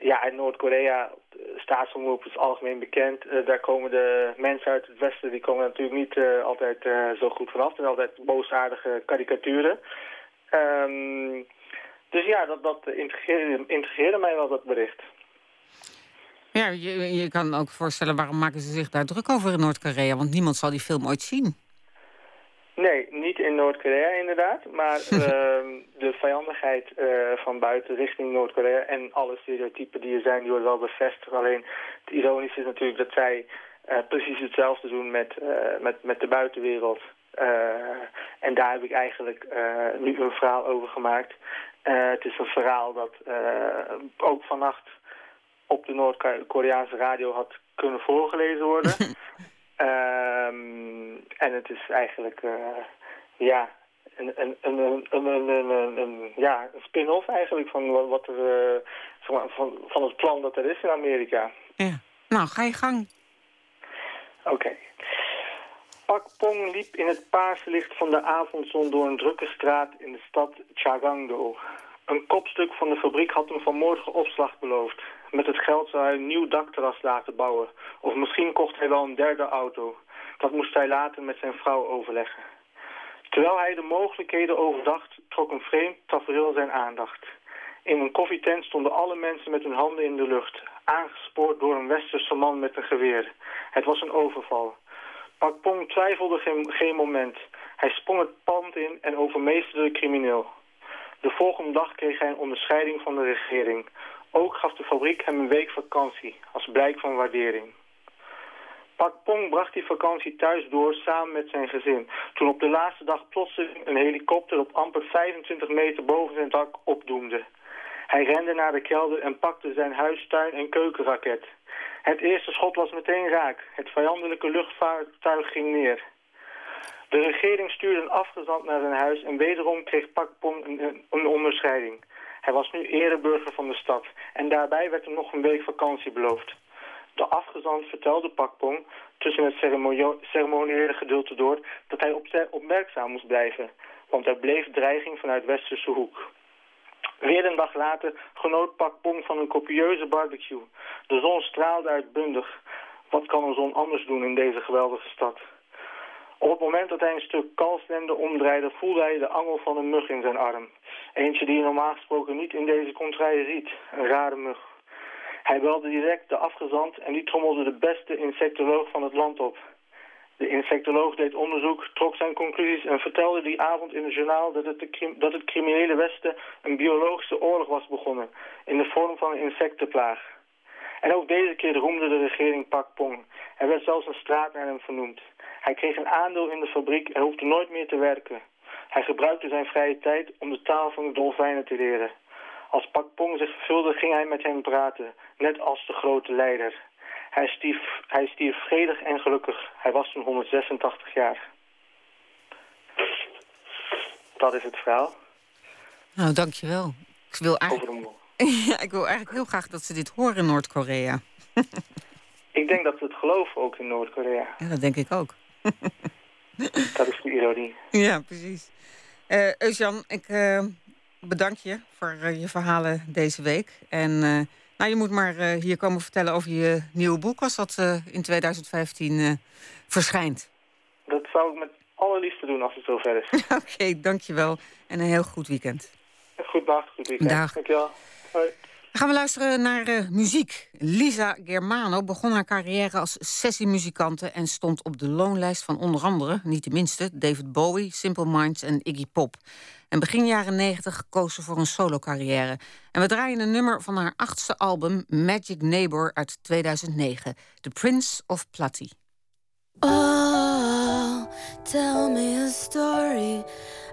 ja, in Noord-Korea, staatsomroep is algemeen bekend. Uh, daar komen de mensen uit het westen, die komen natuurlijk niet uh, altijd zo goed vanaf. Er zijn altijd boosaardige karikaturen. Um, dus ja, dat, dat integreerde mij wel, dat bericht. Ja, je, je kan ook voorstellen waarom maken ze zich daar druk over in Noord-Korea. Want niemand zal die film ooit zien. Nee, niet in Noord-Korea inderdaad. Maar uh, de vijandigheid uh, van buiten richting Noord-Korea... en alle stereotypen die er zijn, die worden wel bevestigd. Alleen het ironische is natuurlijk dat zij uh, precies hetzelfde doen met, met, met de buitenwereld. en daar heb ik eigenlijk nu een verhaal over gemaakt. het is een verhaal dat ook vannacht op de Noord-Koreaanse radio had kunnen voorgelezen worden. um, en het is eigenlijk, uh, ja, een, een, een, een, ja, een spin-off eigenlijk van, wat er, uh, van, van het plan dat er is in Amerika. Ja, nou ga je gang. Oké. Okay. Pak Pong liep in het paarse licht van de avondzon door een drukke straat in de stad Chagangdo. Een kopstuk van de fabriek had hem vanmorgen opslag beloofd. Met het geld zou hij een nieuw dakterras laten bouwen. Of misschien kocht hij wel een derde auto. Dat moest hij later met zijn vrouw overleggen. Terwijl hij de mogelijkheden overdacht, trok een vreemd tafereel zijn aandacht. In een koffietent stonden alle mensen met hun handen in de lucht, aangespoord door een westerse man met een geweer. Het was een overval. Pak Pong twijfelde geen, geen moment. Hij sprong het pand in en overmeesterde de crimineel. De volgende dag kreeg hij een onderscheiding van de regering. Ook gaf de fabriek hem een week vakantie, als blijk van waardering. Pak Pong bracht die vakantie thuis door samen met zijn gezin. Toen op de laatste dag plotseling een helikopter op amper 25 meter boven zijn dak opdoemde. Hij rende naar de kelder en pakte zijn huis, tuin en keukenraket. Het eerste schot was meteen raak. Het vijandelijke luchtvaartuig ging neer. De regering stuurde een afgezant naar zijn huis en wederom kreeg Pak Pong een onderscheiding. Hij was nu ereburger van de stad en daarbij werd hem nog een week vakantie beloofd. De afgezant vertelde Pakpong tussen het ceremoniële gedeelte door dat hij opmerkzaam moest blijven, want er bleef dreiging vanuit westerse hoek. Weer een dag later genoot Pakpong van een copieuze barbecue. De zon straalde uitbundig. Wat kan een zon anders doen in deze geweldige stad? Op het moment dat hij een stuk kalfslende omdraaide, voelde hij de angel van een mug in zijn arm. Eentje die je normaal gesproken niet in deze contraille ziet. Een rare mug. Hij belde direct de afgezant en die trommelde de beste insectoloog van het land op. De insectoloog deed onderzoek, trok zijn conclusies en vertelde die avond in het journaal dat het, de, dat het criminele Westen een biologische oorlog was begonnen in de vorm van een insectenplaag. En ook deze keer roemde de regering Pak Pong. Er werd zelfs een straat naar hem vernoemd. Hij kreeg een aandeel in de fabriek en hoefde nooit meer te werken. Hij gebruikte zijn vrije tijd om de taal van de dolfijnen te leren. Als Pak Pong zich vervulde, ging hij met hen praten, net als de grote leider. Hij stierf, hij stierf vredig en gelukkig. Hij was toen 186 jaar. Dat is het verhaal. Nou, dankjewel. Ik wil eigenlijk... ja, ik wil eigenlijk heel graag dat ze dit horen in Noord-Korea. ik denk dat ze het geloven ook in Noord-Korea. Ja, dat denk ik ook. dat is de ironie. Ja, precies. Uh, Eusjan, ik uh, bedank je voor uh, je verhalen deze week. En nou, je moet maar hier komen vertellen over je nieuwe boek... als dat in 2015 verschijnt. Dat zou ik met alle liefde doen als het zover is. Oké, okay, dankjewel. En een heel goed weekend. Goed dag, goed weekend. Dag. Dankjewel. Hoi. Dan gaan we luisteren naar uh, muziek. Lisa Germano begon haar carrière als sessiemuzikante... en stond op de loonlijst van onder andere, niet de minste... David Bowie, Simple Minds en Iggy Pop. En begin jaren 90 koos ze voor een solo-carrière. En we draaien een nummer van haar achtste album... Magic Neighbor uit 2009. The Prince of Platy. Oh, tell me a story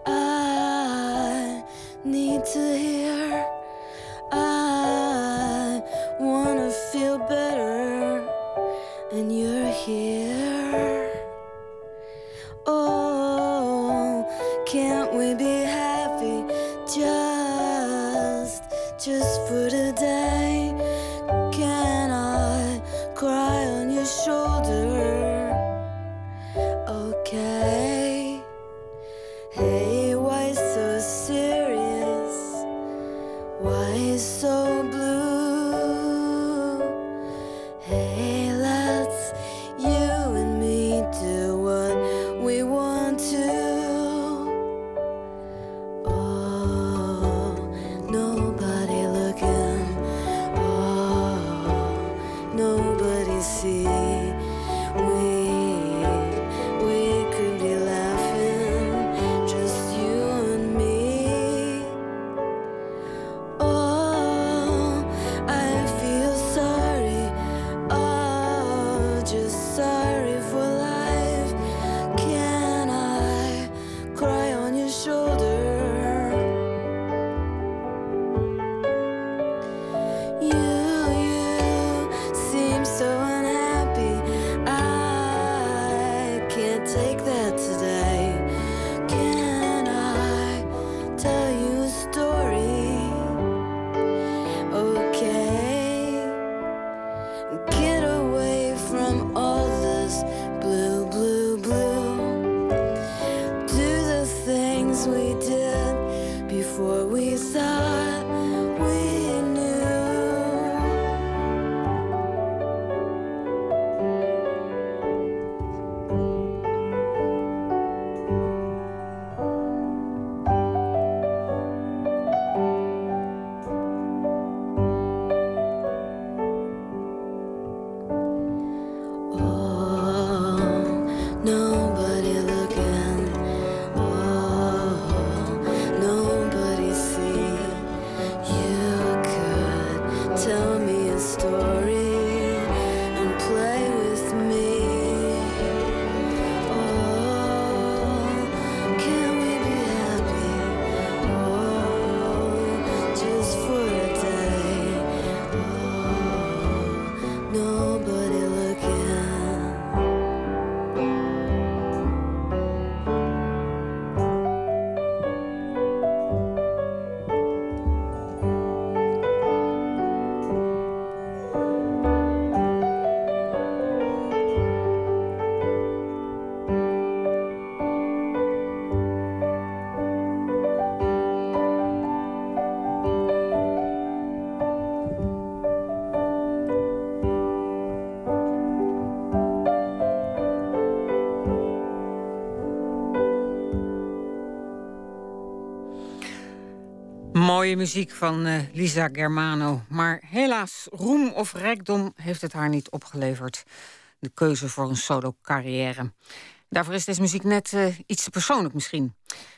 I need to hear I wanna feel better, and you're here. Oh, can't we be happy just, just for today? Muziek van eh, Lisa Germano. Maar helaas, roem of rijkdom heeft het haar niet opgeleverd. De keuze voor een solo-carrière. Daarvoor is deze muziek net eh, iets te persoonlijk misschien.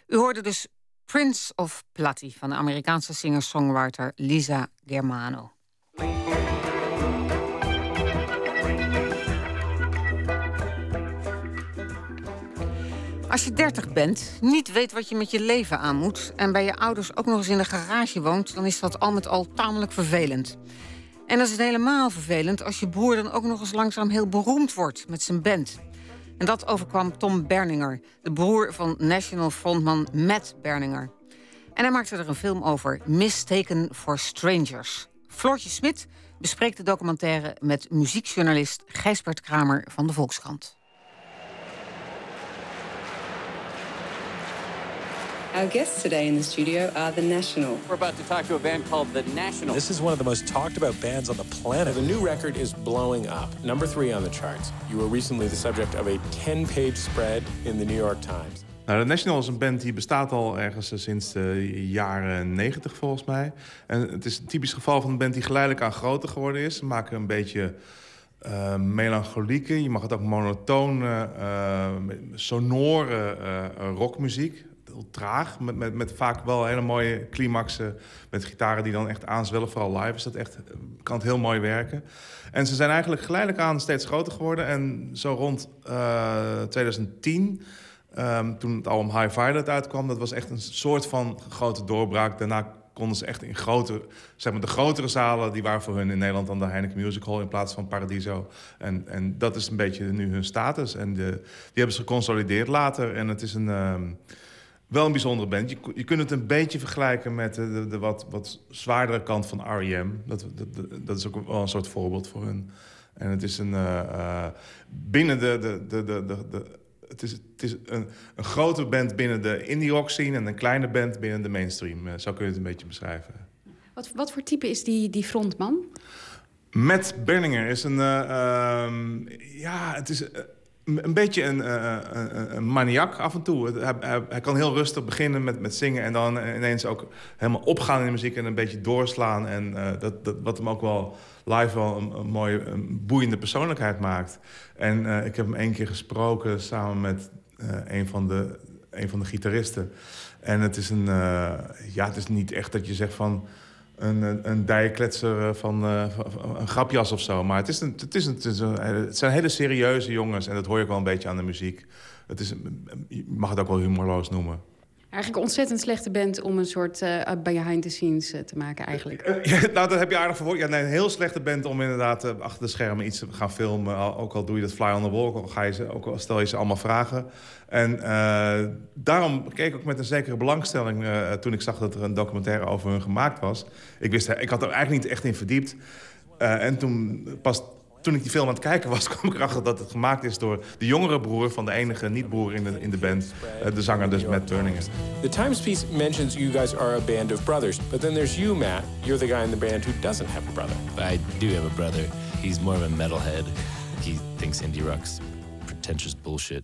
U hoorde dus Prince of Platti van de Amerikaanse singer-songwriter Lisa Germano. Als je 30 bent, niet weet wat je met je leven aan moet... en bij je ouders ook nog eens in de garage woont... dan is dat al met al tamelijk vervelend. En dan is het helemaal vervelend als je broer dan ook nog eens langzaam heel beroemd wordt met zijn band. En dat overkwam Tom Berninger, de broer van National frontman Matt Berninger. En hij maakte er een film over, Mistaken for Strangers. Floortje Smit bespreekt de documentaire met muziekjournalist Gijsbert Kramer van de Volkskrant. Our guests today in the studio are The National. We're about to talk to a band called The National. This is one of the most talked about bands on the planet. The new record is blowing up, number three on the charts. You were recently the subject of a 10 page spread in the New York Times. Nou, de National is een band die bestaat al ergens eh, sinds de jaren 90 volgens mij. En het is een typisch geval van een band die geleidelijk aan groter geworden is. Ze maken een beetje uh, melancholieke, je mag het ook monotone, uh, sonore uh, rockmuziek. Heel traag, met, met, met vaak wel hele mooie climaxen met gitaren die dan echt aanzwellen. Vooral live is dat echt, kan het heel mooi werken. En ze zijn eigenlijk geleidelijk aan steeds groter geworden. En zo rond 2010... Um, toen het album High Violet uitkwam, dat was echt een soort van grote doorbraak. Daarna konden ze echt in grote, zeg maar de grotere zalen, die waren voor hun in Nederland dan de Heineken Music Hall in plaats van Paradiso. En, en dat is een beetje nu hun status. En de, die hebben ze geconsolideerd later. En het is een, um, wel een bijzondere band. Je, je kunt het een beetje vergelijken met de, de, de wat, wat zwaardere kant van R.E.M. Dat, dat, dat is ook wel een soort voorbeeld voor hun. En het is een uh, uh, binnen de, de, de, de, de, het is, het is een, een, grote band binnen de indie rock scene en een kleine band binnen de mainstream. Uh, zo kun je het een beetje beschrijven. Wat, wat voor type is die, die frontman? Matt Berninger is een. Uh, um, ja, het is. Uh, een beetje een, uh, maniak af en toe. Hij, kan heel rustig beginnen met, met zingen... en dan ineens ook helemaal opgaan in de muziek... en een beetje doorslaan. En dat, dat, wat hem ook wel live wel een, mooie, boeiende persoonlijkheid maakt. En ik heb hem één keer gesproken samen met een, van de, een van de gitaristen. En het is, een, ja, het is niet echt dat je zegt van een, een, dijkletser van, uh, van een grapjas of zo. Maar het, is een, het, is het zijn hele serieuze jongens. En dat hoor je ook wel een beetje aan de muziek. Het is, je mag het ook wel humorloos noemen. Eigenlijk ontzettend slechte band om een soort uh, behind the scenes uh, te maken eigenlijk. Ja, nou, dat heb je aardig verwoord. Ja, nee, een heel slechte band om inderdaad achter de schermen iets te gaan filmen. Ook al doe je dat fly on the wall, al, ga je ze, ook al stel je ze allemaal vragen. En daarom keek ik ook met een zekere belangstelling toen ik zag dat er een documentaire over hun gemaakt was. Ik, wist, ik had er eigenlijk niet echt in verdiept. en toen pas toen ik die film aan het kijken was, kwam ik erachter dat het gemaakt is door de jongere broer van de enige niet-broer in de, in de band, uh, de zanger dus Matt Berninger. The Times piece mentions you guys are a band of brothers, but then there's you, Matt. You're the guy in the band who doesn't have a brother. I do have a brother. He's more of a metalhead. He thinks indie rock's pretentious bullshit.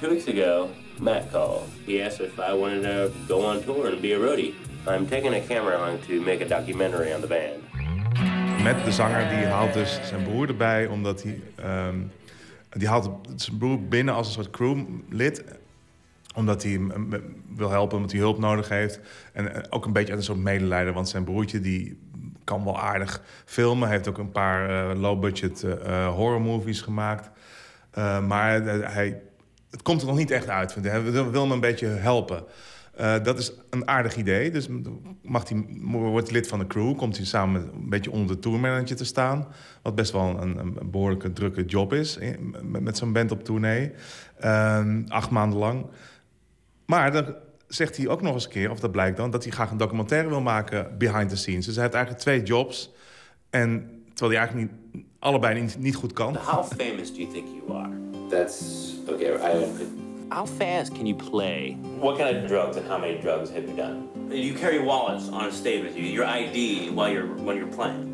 Two weeks ago, Matt called. He asked if I wanted to go on tour and be a roadie. I'm taking a camera along to make a documentary on the band. Met de zanger die haalt dus zijn broer erbij, omdat hij... Um, die haalt zijn broer binnen als een soort crewlid omdat hij hem wil helpen, omdat hij hulp nodig heeft. En ook een beetje uit een soort medelijden, want zijn broertje die kan wel aardig filmen. Hij heeft ook een paar uh, low-budget uh, horror movies gemaakt. Maar hij, het komt er nog niet echt uit. Hij wil, wil hem een beetje helpen. Uh, dat is een aardig idee. Dus mag hij, wordt lid van de crew, komt hij samen een beetje onder de tourmanager te staan. Wat best wel een, een behoorlijke drukke job is met, met zo'n band op tournee. Uh, acht maanden lang. Maar dan zegt hij ook nog eens een keer, of dat blijkt dan, dat hij graag een documentaire wil maken behind the scenes. Dus hij heeft eigenlijk twee jobs. En terwijl hij eigenlijk niet, allebei niet, niet goed kan. How famous do you think you are? That's okay. I how fast can you play? What kind of drugs and how many drugs have you done? You carry wallets on a stage with you, your ID while you're when you're playing.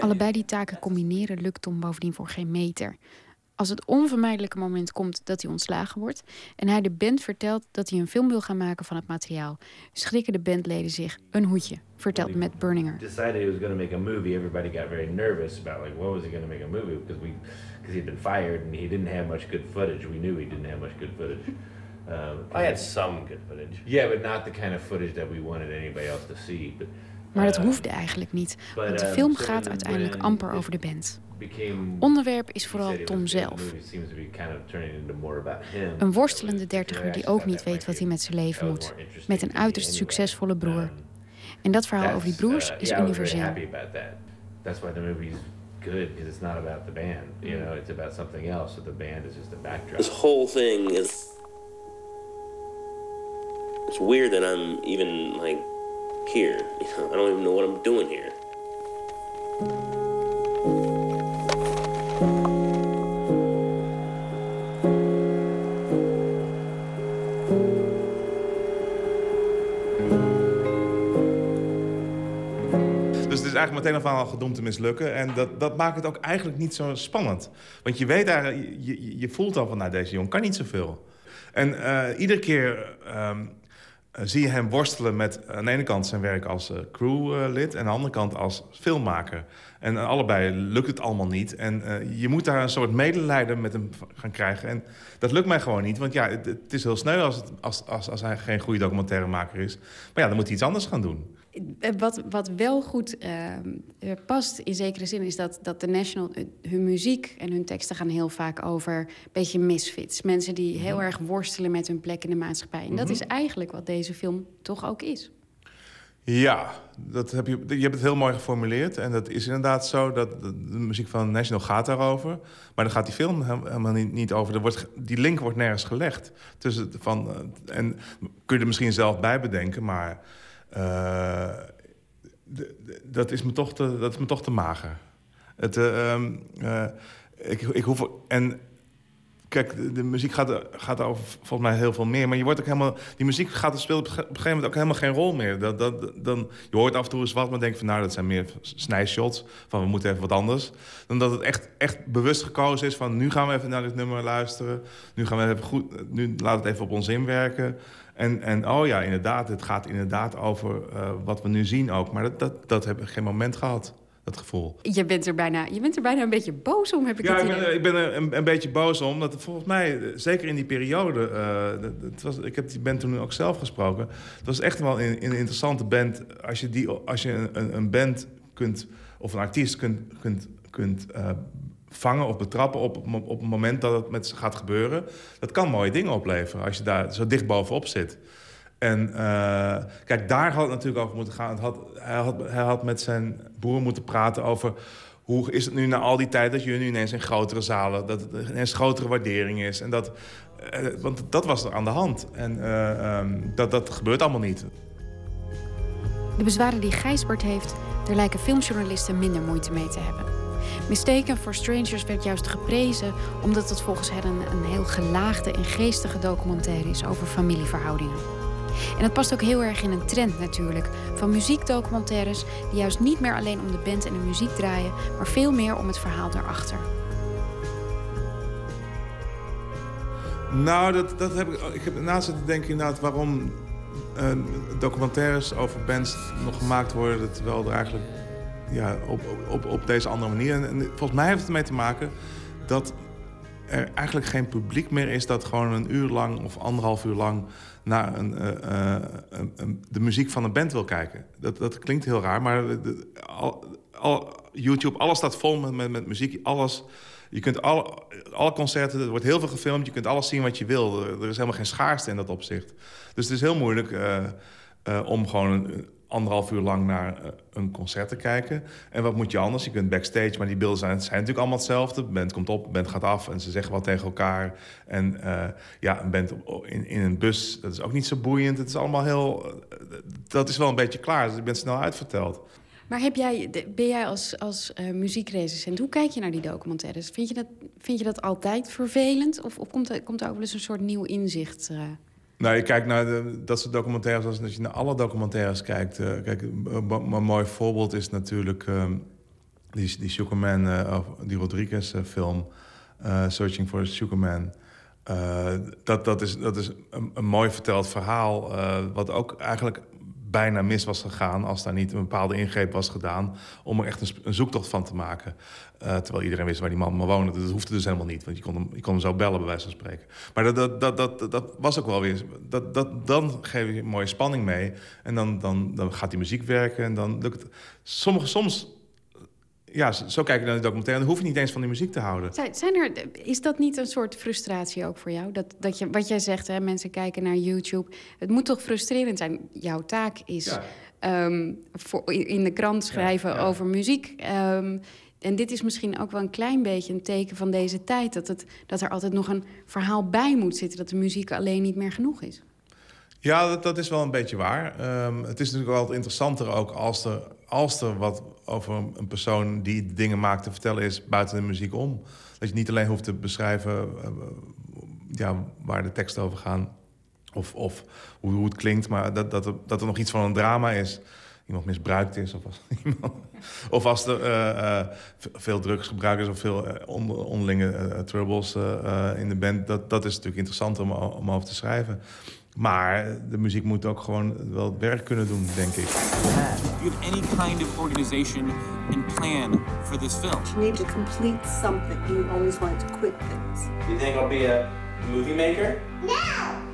Allebei die taken combineren lukt Tom bovendien voor geen meter. Als het onvermijdelijke moment komt dat hij ontslagen wordt en hij de band vertelt dat hij een film wil gaan maken van het materiaal, schrikken de bandleden zich een hoedje, vertelt Matt Berninger. Decided he was going to make a movie. Everybody got very nervous about like what was he going to make a movie because we because he'd been fired and he didn't have much good footage. We knew he didn't have much good footage. Um, I had some good footage. Yeah, but not the kind of footage that we wanted anybody else to see. But, maar dat hoefde eigenlijk niet, want de film gaat uiteindelijk amper over de band. Onderwerp is vooral Tom zelf. Een worstelende dertiger die ook niet weet wat hij met zijn leven moet. Met een uiterst succesvolle broer. En dat verhaal over die broers is universeel. good because it's not about the band. You know, it's about something else. So the band is just a backdrop. This whole thing is. It's weird that I'm even like here. I don't even know what I'm doing here. eigenlijk meteen al gedoemd te mislukken. En dat, dat maakt het ook eigenlijk niet zo spannend. Want je weet daar, je, je voelt al van, nou, deze jongen kan niet zoveel. En uh, iedere keer um, zie je hem worstelen met aan de ene kant zijn werk als uh, crewlid... en aan de andere kant als filmmaker. En allebei lukt het allemaal niet. En je moet daar een soort medelijden met hem gaan krijgen. En dat lukt mij gewoon niet. Want ja, het, het is heel sneu als, het, als, als, als hij geen goede documentairemaker is. Maar ja, dan moet hij iets anders gaan doen. Eh, wat, wat wel goed uh, past in zekere zin is dat, dat de National... hun muziek en hun teksten gaan heel vaak over een beetje misfits. Mensen die heel mhm. erg worstelen met hun plek in de maatschappij. En dat mhm. is eigenlijk wat deze film toch ook is. Ja, dat heb je, je hebt het heel mooi geformuleerd. En dat is inderdaad zo dat de, muziek van National gaat daarover. Maar dan gaat die film helemaal niet, niet over. Er wordt, die link wordt nergens gelegd. Tussen van, en kun je er misschien zelf bij bedenken, maar... Uh, dat, is me toch te, dat is me toch te mager. Het, uh, uh, ik, ik hoef, en kijk, de, muziek gaat, gaat over volgens mij heel veel meer. Maar je wordt ook helemaal. Die muziek gaat speelt op een gegeven moment ook helemaal geen rol meer. Dat, dat, dan, je hoort af en toe eens wat, maar denk van nou, dat zijn meer snijshots. Van we moeten even wat anders. Dan dat het echt, echt bewust gekozen is van nu gaan we even naar dit nummer luisteren. Nu gaan we even goed. Nu laat het even op ons inwerken. En, en oh ja, inderdaad, het gaat inderdaad over uh, wat we nu zien ook. Maar dat, dat, dat heb ik geen moment gehad, dat gevoel. Je bent er bijna, je bent er bijna een beetje boos om, heb ik ja, het idee. Ja, ik ben, er een, een, beetje boos om. Dat volgens mij, zeker in die periode... Uh, het was, ik heb die band toen ook zelf gesproken. Het was echt wel een, een interessante band. Als je, die, als je een, een band kunt, of een artiest kunt, kunt, kunt uh, vangen of betrappen op, op het moment dat het met ze gaat gebeuren. Dat kan mooie dingen opleveren als je daar zo dicht bovenop zit. En eh, kijk, daar had het natuurlijk over moeten gaan. Het had, hij, had, hij had met zijn broer moeten praten over... hoe is het nu na al die tijd dat je nu ineens in grotere zalen... dat het ineens grotere waardering is. En dat, eh, want dat was er aan de hand. En eh, ehm, dat, dat gebeurt allemaal niet. De bezwaren die Gijsbert heeft, daar lijken filmjournalisten minder moeite mee te hebben. Mistaken for Strangers werd juist geprezen omdat het volgens hen een heel gelaagde en geestige documentaire is over familieverhoudingen. En het past ook heel erg in een trend natuurlijk. Van muziekdocumentaires die juist niet meer alleen om de band en de muziek draaien, maar veel meer om het verhaal daarachter. Nou, dat, dat heb ik, ik heb ernaast zitten denken inderdaad waarom uh, documentaires over bands nog gemaakt worden... terwijl er eigenlijk ja, op, op, op deze andere manier... En, volgens mij heeft het ermee te maken dat er eigenlijk geen publiek meer is... dat gewoon een uur lang of anderhalf uur lang naar een, uh, een, de muziek van een band wil kijken. Dat, dat klinkt heel raar, maar al, al, YouTube, alles staat vol met, met, muziek. Alles je kunt alle, alle concerten, er wordt heel veel gefilmd. Je kunt alles zien wat je wil. Er, is helemaal geen schaarste in dat opzicht. Dus het is heel moeilijk uh, om gewoon een, anderhalf uur lang naar uh, een concert te kijken. En wat moet je anders? Je kunt backstage, maar die beelden zijn, zijn natuurlijk allemaal hetzelfde. De band komt op, band gaat af en ze zeggen wat tegen elkaar. En ja, een band in, in een bus, dat is ook niet zo boeiend. Het is allemaal heel... dat is wel een beetje klaar, dus je bent snel uitverteld. Maar heb jij, ben jij als, als uh, hoe kijk je naar die documentaires? Vind je dat, vind je dat altijd vervelend? Of, of komt, er, komt er ook wel eens een soort nieuw inzicht? Nou, je kijkt naar dat soort documentaires als dat je naar alle documentaires kijkt. Uh, kijk, een mooi voorbeeld is natuurlijk ehm, die, die Sugarman, die Rodriguez-film, Searching for a Sugarman. dat, dat is, dat is een, mooi verteld verhaal, wat ook eigenlijk bijna mis was gegaan als daar niet een bepaalde ingreep was gedaan om er echt een zoektocht van te maken. Uh, terwijl iedereen wist waar die man maar woonde. Dat hoefde dus helemaal niet, want je kon hem, je kon hem zo bellen, bij wijze van spreken. Maar dat, dat, dat, dat, dat was ook wel weer. Dat, dat, dan geef je mooie spanning mee. En dan, dan, dan gaat die muziek werken. En dan lukt het. Sommige, soms ja, zo kijk je naar de documentaire. Dan hoef je niet eens van die muziek te houden. Zijn er, is dat niet een soort frustratie ook voor jou? Dat, dat je, wat jij zegt, hè, mensen kijken naar YouTube. Het moet toch frustrerend zijn? Jouw taak is ehm, voor, in de krant schrijven over muziek. Um, en dit is misschien ook wel een klein beetje een teken van deze tijd. Dat, het, dat er altijd nog een verhaal bij moet zitten. Dat de muziek alleen niet meer genoeg is. Ja, dat, dat is wel een beetje waar. Um, het is natuurlijk wel interessanter ook als er, als er wat over een persoon die dingen maakt te vertellen is buiten de muziek om. Dat je niet alleen hoeft te beschrijven uh, ja, waar de teksten over gaan of, of hoe, hoe het klinkt, maar dat, dat, dat er nog iets van een drama is. Iemand misbruikt is of als, iemand, of als er uh, uh, veel drugsgebruikers of veel onderlinge troubles in de band. Dat, dat is natuurlijk interessant om, om over te schrijven. Maar de muziek moet ook gewoon wel het werk kunnen doen, denk ik. Do you have any kind of organization and plan for this film? You need to complete something. You always want to quit things. Do you think I'll be a movie maker? No!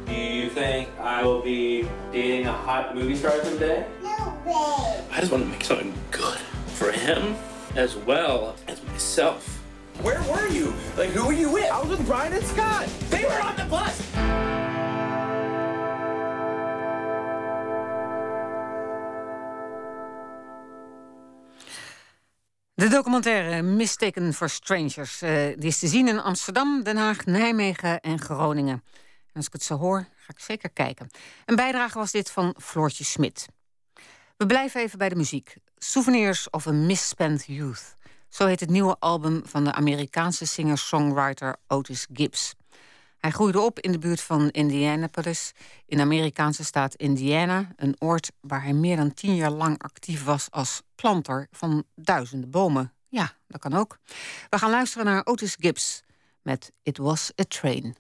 Do you think I will be dating a hot movie star someday? No way! I just want to make something good for him as well as myself. Where were you? Like, who were you with? I was with Brian and Scott. They were on the bus! De documentaire Mistaken for Strangers uh, die is te zien in Amsterdam, Den Haag, Nijmegen en Groningen. En als ik het zo hoor, ga ik zeker kijken. Een bijdrage was dit van Floortje Smit. We blijven even bij de muziek. Souvenirs of a Misspent Youth. Zo heet het nieuwe album van de Amerikaanse singer-songwriter Otis Gibbs. Hij groeide op in de buurt van Indianapolis, in de Amerikaanse staat Indiana, een oord waar hij meer dan tien jaar lang actief was als planter van duizenden bomen. Ja, dat kan ook. We gaan luisteren naar Otis Gibbs met It Was a Train.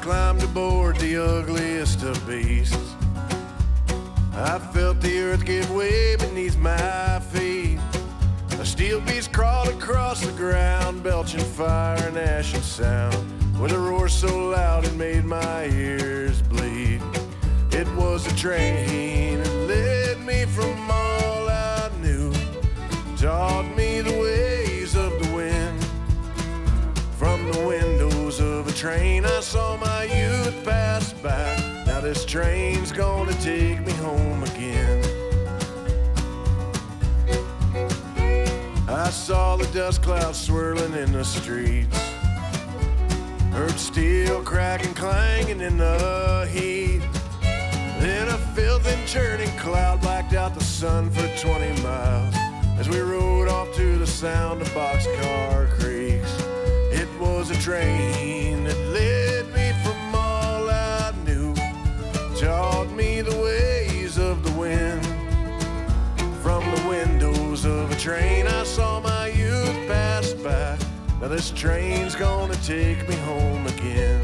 Climbed aboard the ugliest of beasts. I felt the earth give way beneath my feet. A steel beast crawled across the ground, belching fire and ash and sound, with a roar so loud it made my ears bleed. It was a train that led me from all I knew, taught train, I saw my youth pass by. Now this train's gonna take me home again. I saw the dust clouds swirling in the streets. Heard steel cracking, clanging in the heat. Then a filthy churning cloud blacked out the sun for 20 miles as we rode off to the sound of boxcar creaks. Was a train that led me from all I knew, taught me the ways of the wind. From the windows of a train, I saw my youth pass by. Now this train's gonna take me home again.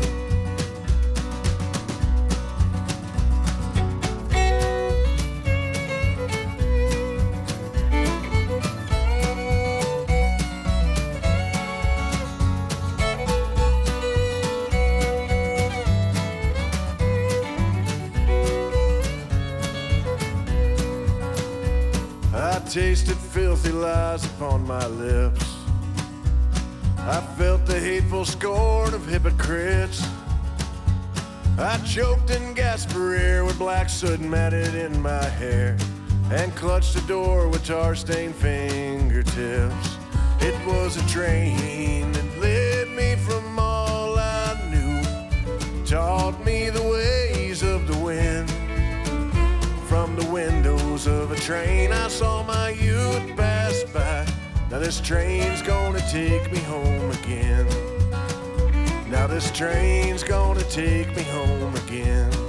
Filthy lies upon my lips. I felt the hateful scorn of hypocrites. I choked gasped for air with black soot matted in my hair and clutched the door with tar stained fingertips. It was a train that led me from all I knew, taught me the ways windows of a train, I saw my youth pass by. Now this train's gonna take me home again. Now this train's gonna take me home again.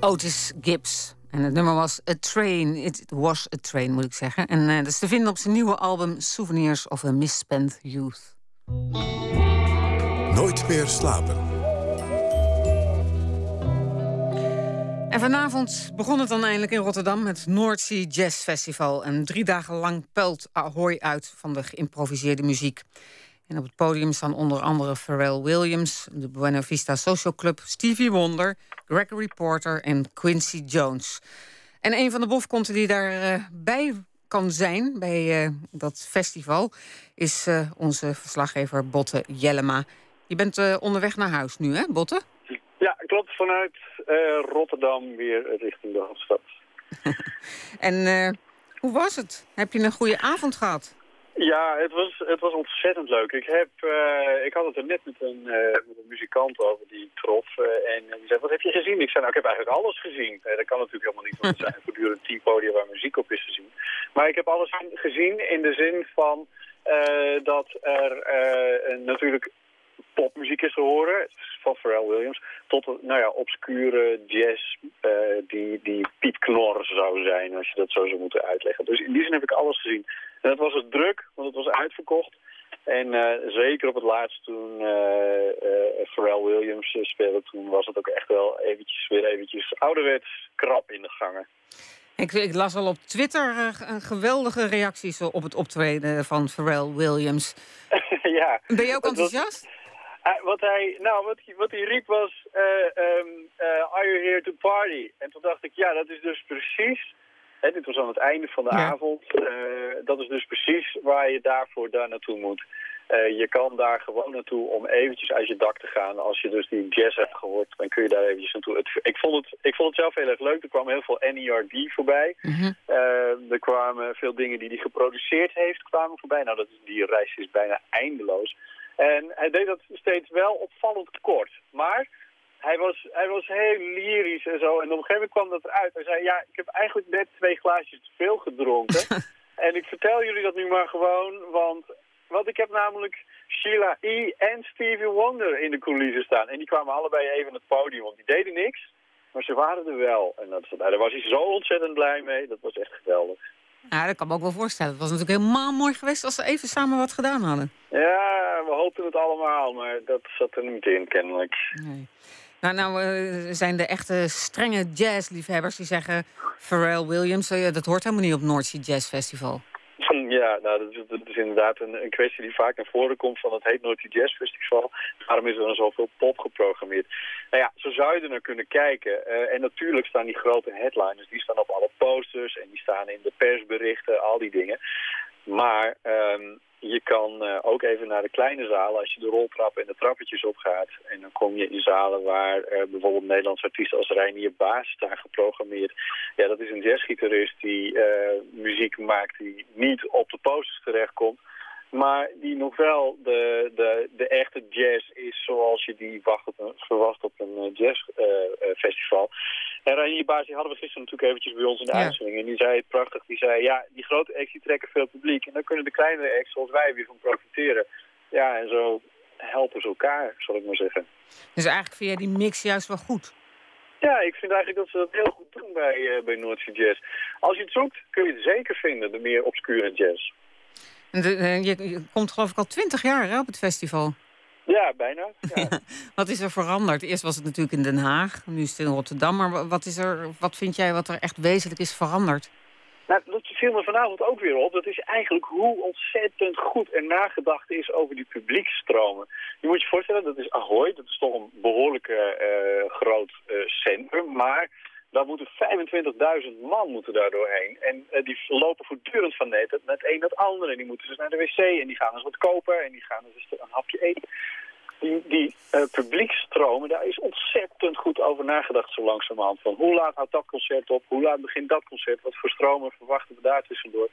Otis Gibbs. En het nummer was A Train. It was a train, moet ik zeggen. En eh, dat is te vinden op zijn nieuwe album Souvenirs of a Misspent Youth. Nooit meer slapen. En vanavond begon het dan eindelijk in Rotterdam met North Sea Jazz Festival. En drie dagen lang pelt Ahoy uit van de geïmproviseerde muziek. En op het podium staan onder andere Pharrell Williams, de Buena Vista Social Club, Stevie Wonder, Gregory Porter en Quincy Jones. En een van de bofkonten die daarbij bij kan zijn bij eh, dat festival is eh, onze verslaggever Botte Jellema. Je bent eh, onderweg naar huis nu, hè, Botte? Ja, klopt. Vanuit Rotterdam weer richting de hoofdstad. En hoe was het? Heb je een goede avond gehad? Ja, het was, het was ontzettend leuk. Ik, heb, eh, ik had het er net met een, eh, met een muzikant over die ik trof. eh, en die zei, wat heb je gezien? Ik zei, nou, ik heb eigenlijk alles gezien. Dat kan natuurlijk helemaal niet, want er zijn voortdurend tien podia waar muziek op is te zien. Maar ik heb alles gezien in de zin van dat er natuurlijk popmuziek is te horen, van Pharrell Williams, tot nou ja, obscure jazz die, die piepknor zou zijn, als je dat zo zou moeten uitleggen. Dus in die zin heb ik alles gezien. En dat was het druk, want het was uitverkocht. En eh, zeker op het laatst toen eh, Pharrell Williams speelde, toen was het ook echt wel eventjes, weer eventjes ouderwets krap in de gangen. Ik, ik las al op Twitter een geweldige reacties op het optreden van Pharrell Williams. ja. Ben je ook enthousiast? Wat, hij, nou, wat, hij- wat hij riep was, eh, ehm, eh, are you here to party? En toen dacht ik, ja, dat is dus precies, hè, dit was aan het einde van de Ja. avond, eh, dat is dus precies waar je daarvoor daar naartoe moet. Eh, je kan daar gewoon naartoe om eventjes uit je dak te gaan. Als je dus die jazz hebt gehoord, dan kun je daar eventjes naartoe. Het, ik, vond het, ik vond het zelf heel erg leuk. Er kwam heel veel NERD voorbij. Eh, er kwamen veel dingen die hij geproduceerd heeft kwamen voorbij. Nou, dat, die reis is bijna eindeloos. En hij deed dat steeds wel opvallend kort. Maar hij was, hij was heel lyrisch en zo. En op een gegeven moment kwam dat eruit. Hij zei, ja, ik heb eigenlijk net twee glaasjes te veel gedronken. En ik vertel jullie dat nu maar gewoon, want, want ik heb namelijk Sheila E. en Stevie Wonder in de coulissen staan. En die kwamen allebei even het podium, want die deden niks. Maar ze waren er wel. En dat, daar was hij zo ontzettend blij mee. Dat was echt geweldig. Ja, dat kan me ook wel voorstellen. Het was natuurlijk helemaal mooi geweest als ze even samen wat gedaan hadden. Ja, we hoopten het allemaal, maar dat zat er niet in, kennelijk. Nee. Nou, nou uh, zijn de echte strenge jazzliefhebbers die zeggen... Pharrell Williams, uh, dat hoort helemaal niet op Noordzee Jazz Festival. Ja, nou, dat is, inderdaad een, kwestie die vaak naar voren komt van het heet Noordzee Jazz Festival. Daarom is er dan zoveel pop geprogrammeerd. Nou ja, zo zou je er naar kunnen kijken. Uh, en natuurlijk staan die grote headliners, die staan op alle posters en die staan in de persberichten, al die dingen. Maar um, je kan uh, ook even naar de kleine zalen als je de roltrappen en de trappetjes opgaat. En dan kom je in zalen waar uh, bijvoorbeeld Nederlandse artiesten als Reinier Baas staan geprogrammeerd. Ja, dat is een jazzgitarist die uh, muziek maakt die niet op de posters terechtkomt. Maar die nog wel de, de, de echte jazz is zoals je die wacht op een, verwacht op een jazzfestival. En Reinier Baas die hadden we gisteren natuurlijk eventjes bij ons in de ja. uitzending. En die zei het prachtig. Die zei, ja, die grote acts die trekken veel publiek. En dan kunnen de kleinere acts zoals wij weer van profiteren. Ja, en zo helpen ze elkaar, zal ik maar zeggen. Dus eigenlijk vind jij die mix juist wel goed? Ja, ik vind eigenlijk dat ze dat heel goed doen bij, uh, bij Noordzee Jazz. Als je het zoekt, kun je het zeker vinden, de meer obscure jazz. De, uh, je, je, komt geloof ik al twintig jaar hè, op het festival. Ja, bijna. Ja. wat is er veranderd? Eerst was het natuurlijk in Den Haag, nu is het in Rotterdam. Maar wat, is er, wat vind jij wat er echt wezenlijk is veranderd? Nou, dat viel me vanavond ook weer op. Dat is eigenlijk hoe ontzettend goed er nagedacht is over die publiekstromen. Je moet je voorstellen, dat is Ahoy. Dat is toch een behoorlijk uh, groot uh, centrum. Maar daar moeten 25.000 man moeten daar doorheen. En uh, die lopen voortdurend van net het, het een naar het andere. En die moeten dus naar de wc en die gaan eens wat kopen en die gaan dus een hapje eten. Die, die uh, publiekstromen, daar is ontzettend goed over nagedacht zo langzamerhand. Van hoe laat houdt dat concert op, hoe laat begint dat concert, wat voor stromen verwachten we daar tussendoor.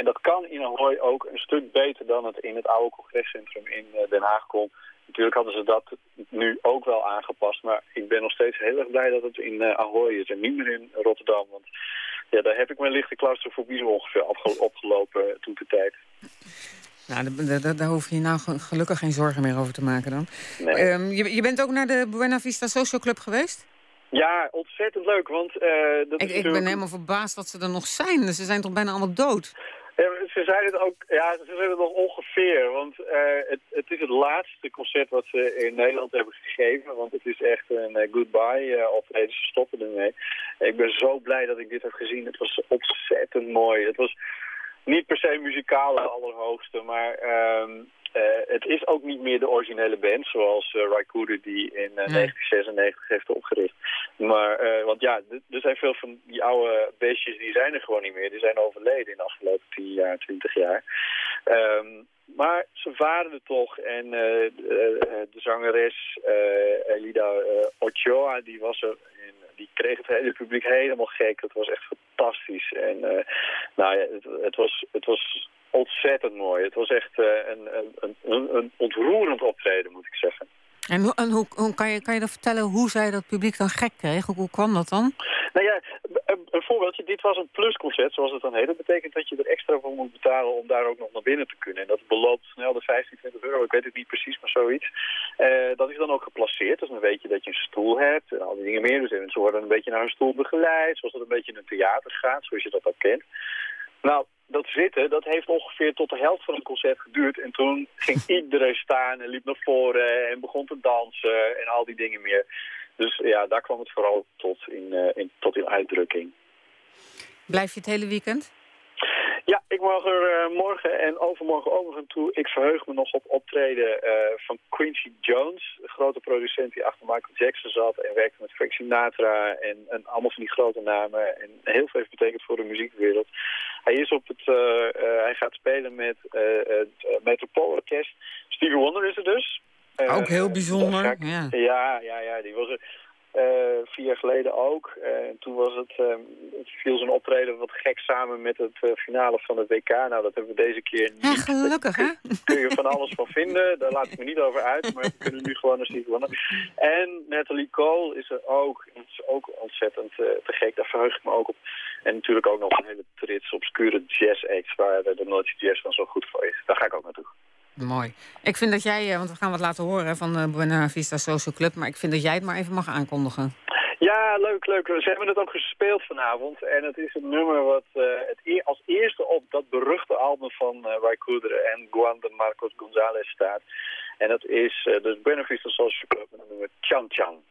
En dat kan in Ahoy ook een stuk beter dan het in het oude congrescentrum in uh, Den Haag kon. Natuurlijk hadden ze dat nu ook wel aangepast. Maar ik ben nog steeds heel erg blij dat het in uh, Ahoy is en niet meer in Rotterdam. Want ja, daar heb ik mijn lichte claustrofobie zo ongeveer opgelopen uh, toen de tijd. Nou, daar hoef je nou gelukkig geen zorgen meer over te maken dan. Nee. Um, je, je bent ook naar de Buena Vista Social Club geweest? Ja, ontzettend leuk, want... Uh, dat ik, is ik ben helemaal verbaasd dat ze er nog zijn. Ze zijn toch bijna allemaal dood? Ze zijn het ook, ja, ze zijn het nog ongeveer, want uh, het, het is het laatste concert wat ze in Nederland hebben gegeven, want het is echt een uh, goodbye uh, optreden, ze stoppen ermee. Ik ben zo blij dat ik dit heb gezien, het was ontzettend mooi. Het was niet per se muzikaal allerhoogste, maar um, uh, het is ook niet meer de originele band zoals uh, Raikuda die in uh, 1996 heeft opgericht. Maar, want ja, er zijn veel van die oude beestjes die zijn er gewoon niet meer. Die zijn overleden in de afgelopen 10 jaar, 20 jaar. Um, maar ze waren er toch en de, de zangeres Elida Ochoa die was er en die kreeg het hele publiek helemaal gek. Het was echt fantastisch. En uh, nou ja, het, het, was, het was ontzettend mooi. Het was echt uh, een, een, een, een ontroerend optreden, moet ik zeggen. En, hoe, en hoe, hoe, kan, je, kan je dan vertellen hoe zij dat publiek dan gek kreeg? Hoe, hoe kwam dat dan? Nou ja, een, voorbeeldje. Dit was een plusconcert, zoals het dan heet. Dat betekent dat je er extra voor moet betalen om daar ook nog naar binnen te kunnen. En dat beloopt snel de 15, 20 euro. Ik weet het niet precies, maar zoiets. Uh, dat is dan ook geplaceerd. Dus dan weet je dat je een stoel hebt en al die dingen meer. Dus ze worden een beetje naar een stoel begeleid. Zoals dat een beetje in een theater gaat, zoals je dat ook kent. Nou, dat zitten, dat heeft ongeveer tot de helft van het concert geduurd. En toen ging iedereen staan en liep naar voren en begon te dansen en al die dingen meer. Dus ja, daar kwam het vooral tot in, uh, in, tot in uitdrukking. Blijf je het hele weekend? Ja, ik mag er uh, morgen en overmorgen ook nog aan toe. Ik verheug me nog op optreden uh, van Quincy Jones, de grote producent die achter Michael Jackson zat en werkte met Frank Sinatra en, en allemaal van die grote namen en heel veel heeft betekend voor de muziekwereld. Hij is op het, uh, hij gaat spelen met het Metropoolorkest. Stevie Wonder is er dus. ook heel bijzonder. Ja. ja, ja, ja, die was er. Eh, vier jaar geleden ook. En toen was het, eh, het viel zijn optreden wat gek samen met het eh, finale van het WK. Nou, dat hebben we deze keer niet. Ja, gelukkig, hè? Daar kun je van alles van vinden. Daar laat ik me niet over uit. Maar we kunnen nu gewoon eens niet gewonnen. En Natalie Cole is er ook. Dat is ook ontzettend te gek. Daar verheug ik me ook op. En natuurlijk ook nog een hele trits obscure jazz acts... waar de Noordse Jazz dan zo goed voor is. Daar ga ik ook naartoe. Mooi. Ik vind dat jij, want we gaan wat laten horen van de Buena Vista Social Club... maar ik vind dat jij het maar even mag aankondigen. Ja, leuk, leuk. Ze hebben het ook gespeeld vanavond. En het is een nummer wat uh, het e als eerste op dat beruchte album van uh, Cooder en Juan de Marcos González staat. En dat is uh, dus Vista Social Club het nummer Chan Chan.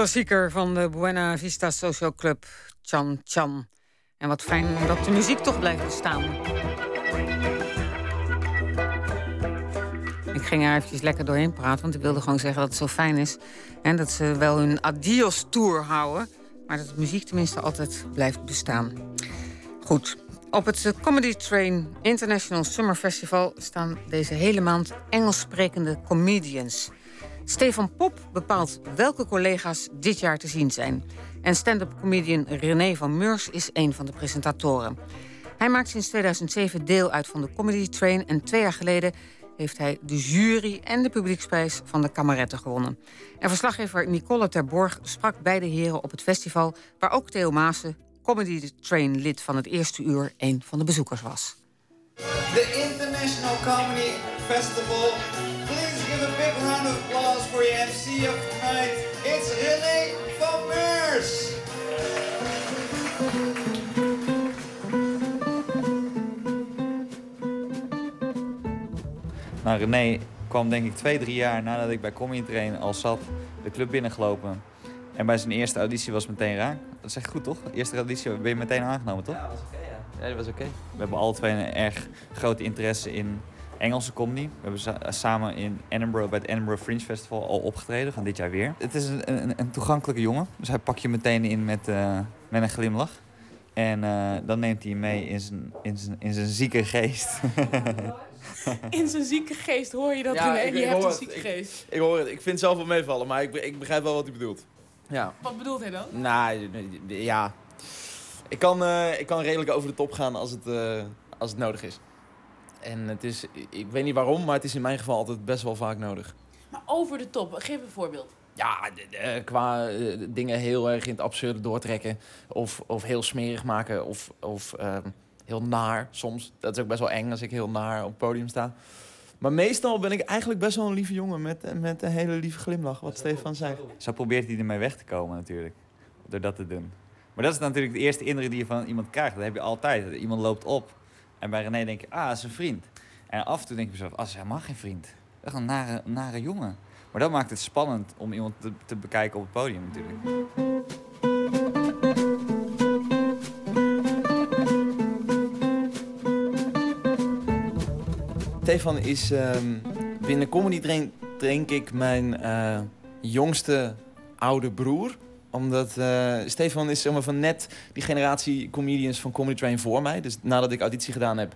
Klassieker van de Buena Vista Social Club, Chan Chan. En wat fijn dat de muziek toch blijft bestaan. Ik ging er eventjes lekker doorheen praten, want ik wilde gewoon zeggen dat het zo fijn is. En dat ze wel hun adios-tour houden, maar dat de muziek tenminste altijd blijft bestaan. Goed, op het Comedy Train International Summer Festival staan deze hele maand Engels sprekende comedians. Stefan Pop bepaalt welke collega's dit jaar te zien zijn. En stand-up comedian René van Meurs is een van de presentatoren. Hij maakt sinds 2007 deel uit van de Comedy Train... en twee jaar geleden heeft hij de jury en de publieksprijs van de Kameretten gewonnen. En verslaggever Nicole Terborg sprak beide heren op het festival... waar ook Theo Maassen, Comedy Train lid van het eerste uur... een van de bezoekers was. The International Comedy Festival. Give a big round of applause for your MC of tonight. It's René van Meurs. Nou, René kwam denk ik twee, drie jaar nadat ik bij Comedy Train al zat de club binnengelopen. En bij zijn eerste auditie was het meteen raak. Dat is echt goed, toch? Eerste auditie ben je meteen aangenomen, toch? Ja, dat was oké, ja. Ja, dat was oké. We hebben alle twee een erg grote interesse in Engelse comedy. We hebben sa- samen in Edinburgh bij het Edinburgh Fringe Festival al opgetreden. Gaan dit jaar weer. Het is een, een, een toegankelijke jongen. Dus hij pakt je meteen in met, eh, met een glimlach. En eh, dan neemt hij je mee in zijn, in zijn, in zijn zieke geest. In zijn zieke geest hoor je dat Ja, ik- die ik hebt een zieke geest. Ik hoor het. Ik vind het zelf wel meevallen, maar ik, ik begrijp wel wat hij bedoelt. Ja. Wat bedoelt hij dan? Nou, ja. Ik kan, eh, ik kan redelijk over de top gaan als het, eh, als het nodig is. En het is, ik weet niet waarom, maar het is in mijn geval altijd best wel vaak nodig. Maar over de top, geef een voorbeeld. Ja, d- qua eh, dingen heel erg in het absurde doortrekken. Of, of heel smerig maken. Of, of ehm, heel naar soms. Dat is ook best wel eng als ik heel naar op het podium sta. Maar meestal ben ik eigenlijk best wel een lieve jongen met, met een hele lieve glimlach, wat Stefan zei. Zo probeert hij ermee weg te komen natuurlijk. Door dat te doen. Maar dat is natuurlijk de eerste indruk die je van iemand krijgt. Dat heb je altijd. Iemand loopt op. En bij René denk je, ah, dat is een vriend. En af en toe denk je mezelf, ah, is helemaal geen vriend. Is een nare, nare jongen. Maar dat maakt het spannend om iemand te, te bekijken op het podium natuurlijk. Stefan is ehm, binnen Comedy denk ik, mijn eh, jongste oude broer. Omdat eh, Stefan is zeg maar, van net die generatie comedians van Comedy Train voor mij. Dus nadat ik auditie gedaan heb,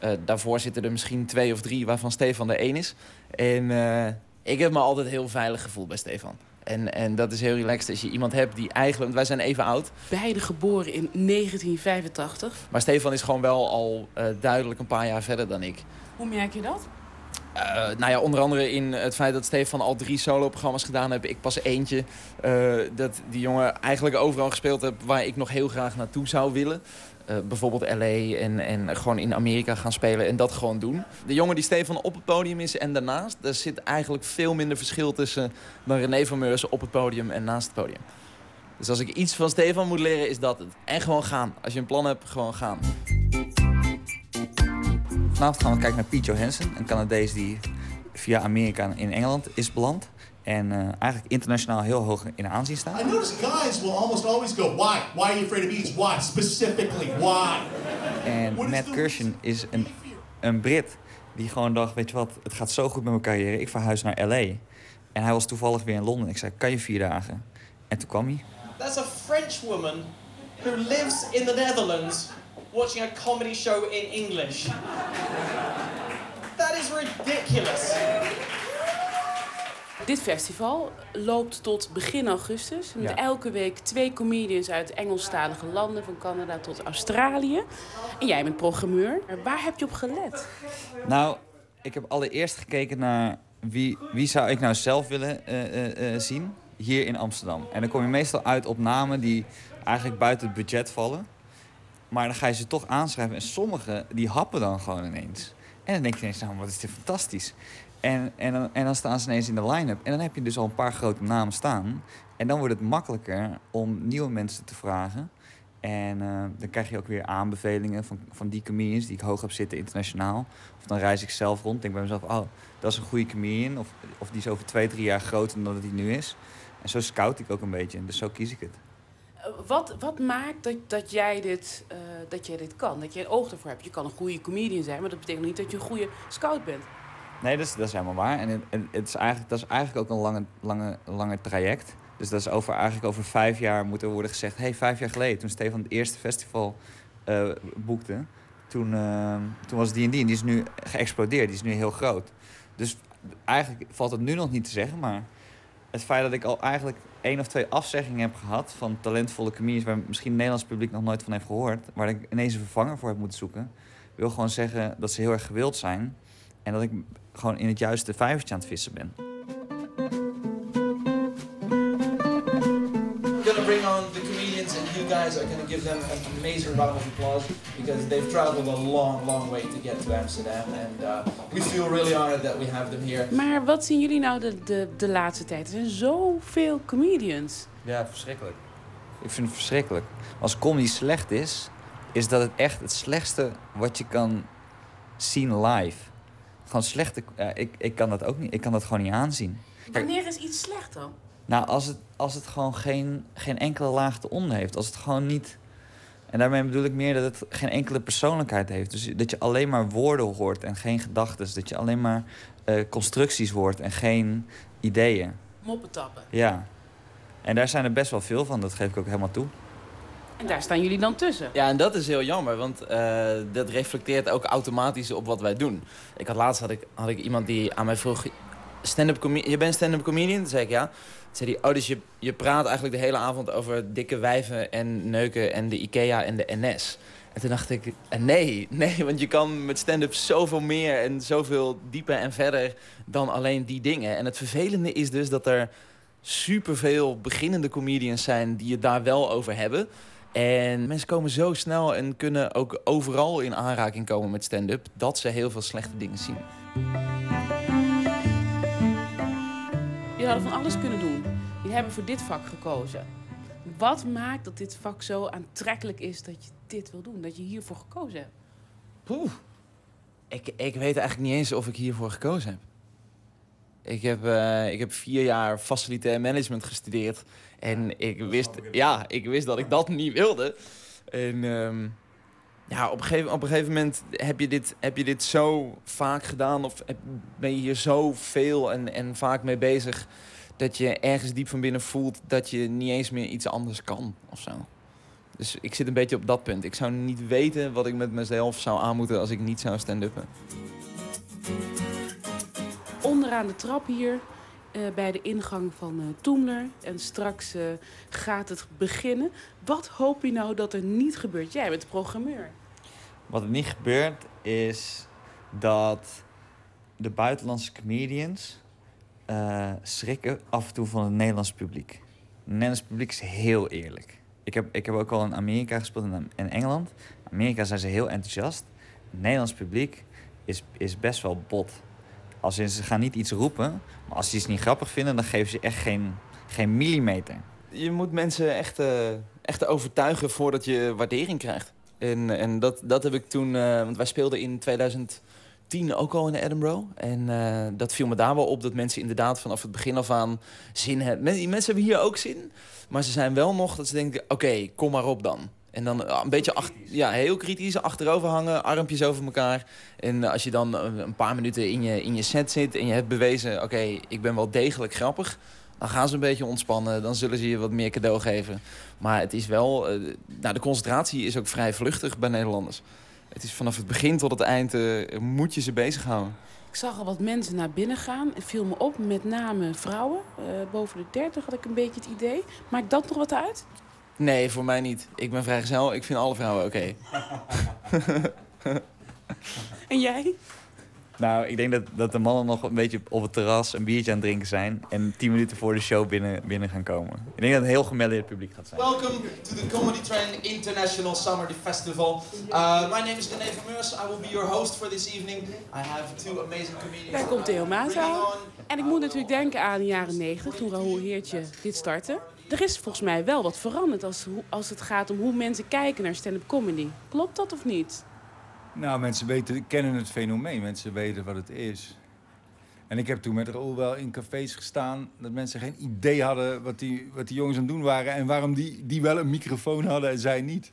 eh, daarvoor zitten er misschien twee of drie waarvan Stefan er één is. En eh, ik heb me altijd heel veilig gevoeld bij Stefan. En, en dat is heel relaxed als je iemand hebt die eigenlijk... Want wij zijn even oud. Beide geboren in 1985. Maar Stefan is gewoon wel al duidelijk een paar jaar verder dan ik. Hoe merk je dat? Eh, nou ja, onder andere in het feit dat Stefan al drie solo-programma's gedaan heeft. Ik pas eentje. Eh, dat die jongen eigenlijk overal gespeeld heeft waar ik nog heel graag naartoe zou willen. Eh, bijvoorbeeld LA en, en gewoon in Amerika gaan spelen en dat gewoon doen. De jongen die Stefan op het podium is en daarnaast... daar zit eigenlijk veel minder verschil tussen dan René van Meurs op het podium en naast het podium. Dus als ik iets van Stefan moet leren, is dat het. En gewoon gaan. Als je een plan hebt, gewoon gaan. Vanavond gaan we kijken naar Pete Johansson, een Canadees die via Amerika in Engeland is beland. En eh, eigenlijk internationaal heel hoog in aanzien staat. I notice guys will almost always go, why? Why are you afraid of bees? Why? Specifically, why? En Matt Kirshen is een, een Brit die gewoon dacht, weet je wat, het gaat zo goed met mijn carrière. Ik verhuis naar L.A. En hij was toevallig weer in Londen. Ik zei, kan je vier dagen? En toen kwam hij. That's a French woman who lives in the Netherlands watching a comedy show in English. That is ridiculous. Dit festival loopt tot begin augustus. Met Ja. elke week twee comedians uit Engelstalige landen, van Canada tot Australië. En jij bent programmeur. Waar heb je op gelet? Nou, ik heb allereerst gekeken naar wie, wie zou ik nou zelf willen eh, eh, eh, zien hier in Amsterdam. En dan kom je meestal uit op namen die eigenlijk buiten het budget vallen. Maar dan ga je ze toch aanschrijven. En sommige die happen dan gewoon ineens. En dan denk je ineens, nou, wat is dit fantastisch. En, en, dan, en dan staan ze ineens in de line-up. En dan heb je dus al een paar grote namen staan. En dan wordt het makkelijker om nieuwe mensen te vragen. En eh, dan krijg je ook weer aanbevelingen van, van die comedians die ik hoog heb zitten internationaal. Of dan reis ik zelf rond. Denk bij mezelf, oh, dat is een goede comedian. Of, of die is over twee, drie jaar groter dan dat hij nu is. En zo scout ik ook een beetje. Dus zo kies ik het. Wat, wat maakt dat, dat, jij dit, eh, dat jij dit kan? Dat je een oog ervoor hebt? Je kan een goede comedian zijn, maar dat betekent niet dat je een goede scout bent. Nee, dat is, dat is helemaal waar. En het, is eigenlijk, dat is eigenlijk ook een lange, lange, lange traject. Dus dat is over, eigenlijk over vijf jaar moet er worden gezegd... hey, vijf jaar geleden, toen Stefan het eerste festival eh, boekte... Toen, eh, toen was die en die en die is nu geëxplodeerd. Die is nu heel groot. Dus eigenlijk valt het nu nog niet te zeggen, maar... het feit dat ik al eigenlijk één of twee afzeggingen heb gehad... van talentvolle comedians waar misschien het Nederlands publiek nog nooit van heeft gehoord... waar ik ineens een vervanger voor heb moeten zoeken... wil gewoon zeggen dat ze heel erg gewild zijn... en dat ik gewoon in het juiste vijvertje aan het vissen ben. You guys are gonna give them an amazing round of applause because they've traveled a long, long way to get to Amsterdam, and uh, we feel really honored that we have them here. Maar wat zien jullie nou de, de, de laatste tijd? Er zijn zoveel comedians. Ja, verschrikkelijk. Ik vind het verschrikkelijk. Als comedy slecht is, is dat het echt het slechtste wat je kan zien live. Gewoon slechte... ja, ik, ik kan dat ook niet. Ik kan dat gewoon niet aanzien. Kijk, Wanneer is iets slecht dan? Nou, als het, als het gewoon geen, geen enkele laag eronder heeft. Als het gewoon niet... En daarmee bedoel ik meer dat het geen enkele persoonlijkheid heeft. Dus dat je alleen maar woorden hoort en geen gedachten. Dat je alleen maar eh, constructies hoort en geen ideeën. Moppen tappen. Ja. En daar zijn er best wel veel van, dat geef ik ook helemaal toe. En daar staan jullie dan tussen. Ja, en dat is heel jammer, want eh, dat reflecteert ook automatisch op wat wij doen. Ik had laatst had ik, had ik iemand die aan mij vroeg... Stand-up je bent stand-up comedian? Toen zei ik ja. Toen zei hij, oh, dus je, je praat eigenlijk de hele avond over dikke wijven en neuken en de IKEA en de NS. En toen dacht ik, eh, nee, nee, want je kan met stand-up zoveel meer en zoveel dieper en verder dan alleen die dingen. En het vervelende is dus dat er superveel beginnende comedians zijn die het daar wel over hebben. En mensen komen zo snel en kunnen ook overal in aanraking komen met stand-up... dat ze heel veel slechte dingen zien. Jullie hadden van alles kunnen doen. Jullie hebben voor dit vak gekozen. Wat maakt dat dit vak zo aantrekkelijk is dat je dit wil doen? Dat je hiervoor gekozen hebt? Poeh. Ik, ik weet eigenlijk niet eens of ik hiervoor gekozen heb. Ik heb, eh, ik heb vier jaar facilitair management gestudeerd. En ik wist, ja, ik wist dat ik dat niet wilde. En ehm, ja, op een, gegeven, op gegeven moment heb je dit, heb je dit zo vaak gedaan... of ben je hier zo veel en, en vaak mee bezig... dat je ergens diep van binnen voelt dat je niet eens meer iets anders kan of zo. Dus ik zit een beetje op dat punt. Ik zou niet weten wat ik met mezelf zou aanmoeten als ik niet zou stand-uppen. Onderaan de trap hier, bij de ingang van eh Toemler. En straks eh, gaat het beginnen. Wat hoop je nou dat er niet gebeurt? Jij bent programmeur. Wat er niet gebeurt is dat de buitenlandse comedians eh, schrikken af en toe van het Nederlands publiek. Het Nederlands publiek is heel eerlijk. Ik heb, ik heb ook al in Amerika gespeeld en in Engeland. In Amerika zijn ze heel enthousiast. Het Nederlands publiek is, is best wel bot. Als ze gaan niet iets roepen, maar als ze iets niet grappig vinden, dan geven ze echt geen, geen millimeter. Je moet mensen echt, eh, echt overtuigen voordat je waardering krijgt. En, en dat, dat heb ik toen... eh, want wij speelden in 2010 ook al in Edinburgh. En eh, dat viel me daar wel op dat mensen inderdaad vanaf het begin af aan zin hebben. Men- mensen hebben hier ook zin. Maar ze zijn wel nog dat ze denken, oké, kom maar op dan. En dan eh, een beetje ach- ja, heel kritisch achterover hangen, armpjes over elkaar. En als je dan eh, een paar minuten in je, in je set zit en je hebt bewezen... oké, ik ben wel degelijk grappig... dan gaan ze een beetje ontspannen, dan zullen ze je wat meer cadeau geven. Maar het is wel... eh, nou, de concentratie is ook vrij vluchtig bij Nederlanders. Het is vanaf het begin tot het eind eh, moet je ze bezighouden. Ik zag al wat mensen naar binnen gaan. Het viel me op, met name vrouwen. Eh, boven de 30 had ik een beetje het idee. Maakt dat nog wat uit? Nee, voor mij niet. Ik ben vrijgezel, ik vind alle vrouwen oké. En jij? Nou, ik denk dat, dat de mannen nog een beetje op het terras een biertje aan het drinken zijn. En tien minuten voor de show binnen, binnen gaan komen. Ik denk dat het een heel gemêleerd publiek gaat zijn. Welcome to the Comedy Train International Summer Festival. Uh, my name is René Vermeurs. I will be your host for this evening. I have two amazing comedians. Daar komt Theo Maas aan. En ik moet natuurlijk denken aan de jaren 90, toen Raoul Heertje dit startte. Er is volgens mij wel wat veranderd als, als het gaat om hoe mensen kijken naar stand-up comedy. Klopt dat of niet? Nou, mensen weten, kennen het fenomeen. Mensen weten wat het is. En ik heb toen met Raoul wel in cafés gestaan... dat mensen geen idee hadden wat die, wat die jongens aan het doen waren... en waarom die, die wel een microfoon hadden en zij niet.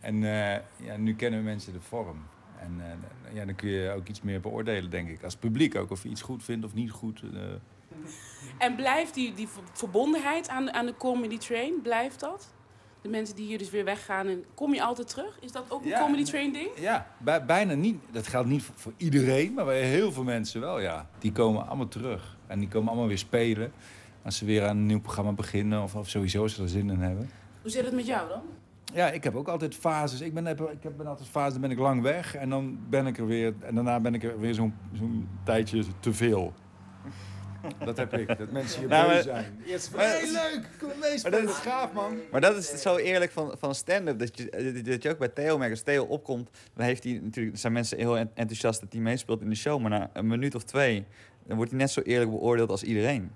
En eh, ja, nu kennen mensen de vorm. En eh, ja, dan kun je ook iets meer beoordelen, denk ik. Als publiek ook, of je iets goed vindt of niet goed. eh. En blijft die, die ver- verbondenheid aan, aan de comedy train, blijft dat? De mensen die hier dus weer weggaan, en kom je altijd terug? Is dat ook een Ja, comedy train ding? Ja, bij, bijna niet. Dat geldt niet voor, voor iedereen, maar bij heel veel mensen wel, ja. Die komen allemaal terug. En die komen allemaal weer spelen. Als ze weer aan een nieuw programma beginnen of, of sowieso als ze er zin in hebben. Hoe zit het met jou dan? Ja, ik heb ook altijd fases. Ik ben, heb, ik heb ben altijd fases, dan ben ik lang weg. En dan ben ik er weer. En daarna ben ik er weer zo'n zo'n tijdje te veel. Dat heb ik. Dat mensen hier Nou, maar- zijn. Van, maar- hey, leuk, kom mee Maar dat is gaaf man. Maar dat is zo eerlijk van, van stand-up. Dat je, dat je ook bij Theo merkt. Als Theo opkomt, dan heeft hij natuurlijk, zijn mensen heel en- enthousiast dat hij meespeelt in de show. Maar na een minuut of twee, dan wordt hij net zo eerlijk beoordeeld als iedereen.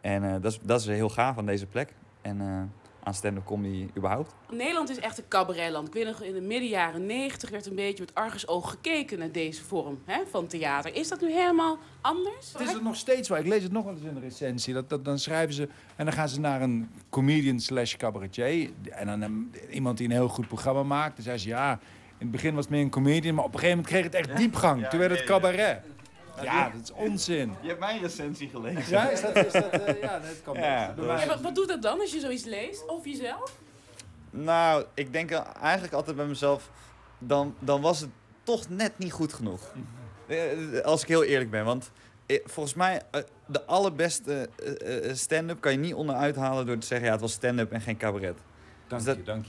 En eh, dat, is, dat is heel gaaf aan deze plek. En eh, aan stand-up comedy überhaupt. Nederland is echt een cabaretland. Ik weet nog, in de midden jaren negentig werd een beetje met argusoog gekeken naar deze vorm hè, van theater. Is dat nu helemaal anders? Het is het nog steeds waar. Ik lees het nog wel eens in de recensie. Dat, dat, dan schrijven ze... En dan gaan ze naar een comedian slash cabaretier. En dan een- iemand die een heel goed programma maakt. Dan zei ze, ja... In het begin was het meer een comedian, maar op een gegeven moment kreeg het echt diepgang. Toen werd het cabaret. Ja, dat is onzin. Je hebt mijn recensie gelezen. Ja, is dat... Is dat eh, ja, dat kan Ja, best. Ja, wat, wat doet dat dan als je zoiets leest? Of jezelf? Nou, ik denk eigenlijk altijd bij mezelf... Dan, dan was het toch net niet goed genoeg. Eh, Als ik heel eerlijk ben. Want eh, volgens mij, eh, de allerbeste eh, eh, stand-up kan je niet onderuit halen door te zeggen... ja, het was stand-up en geen cabaret. Dank Dus je, dank.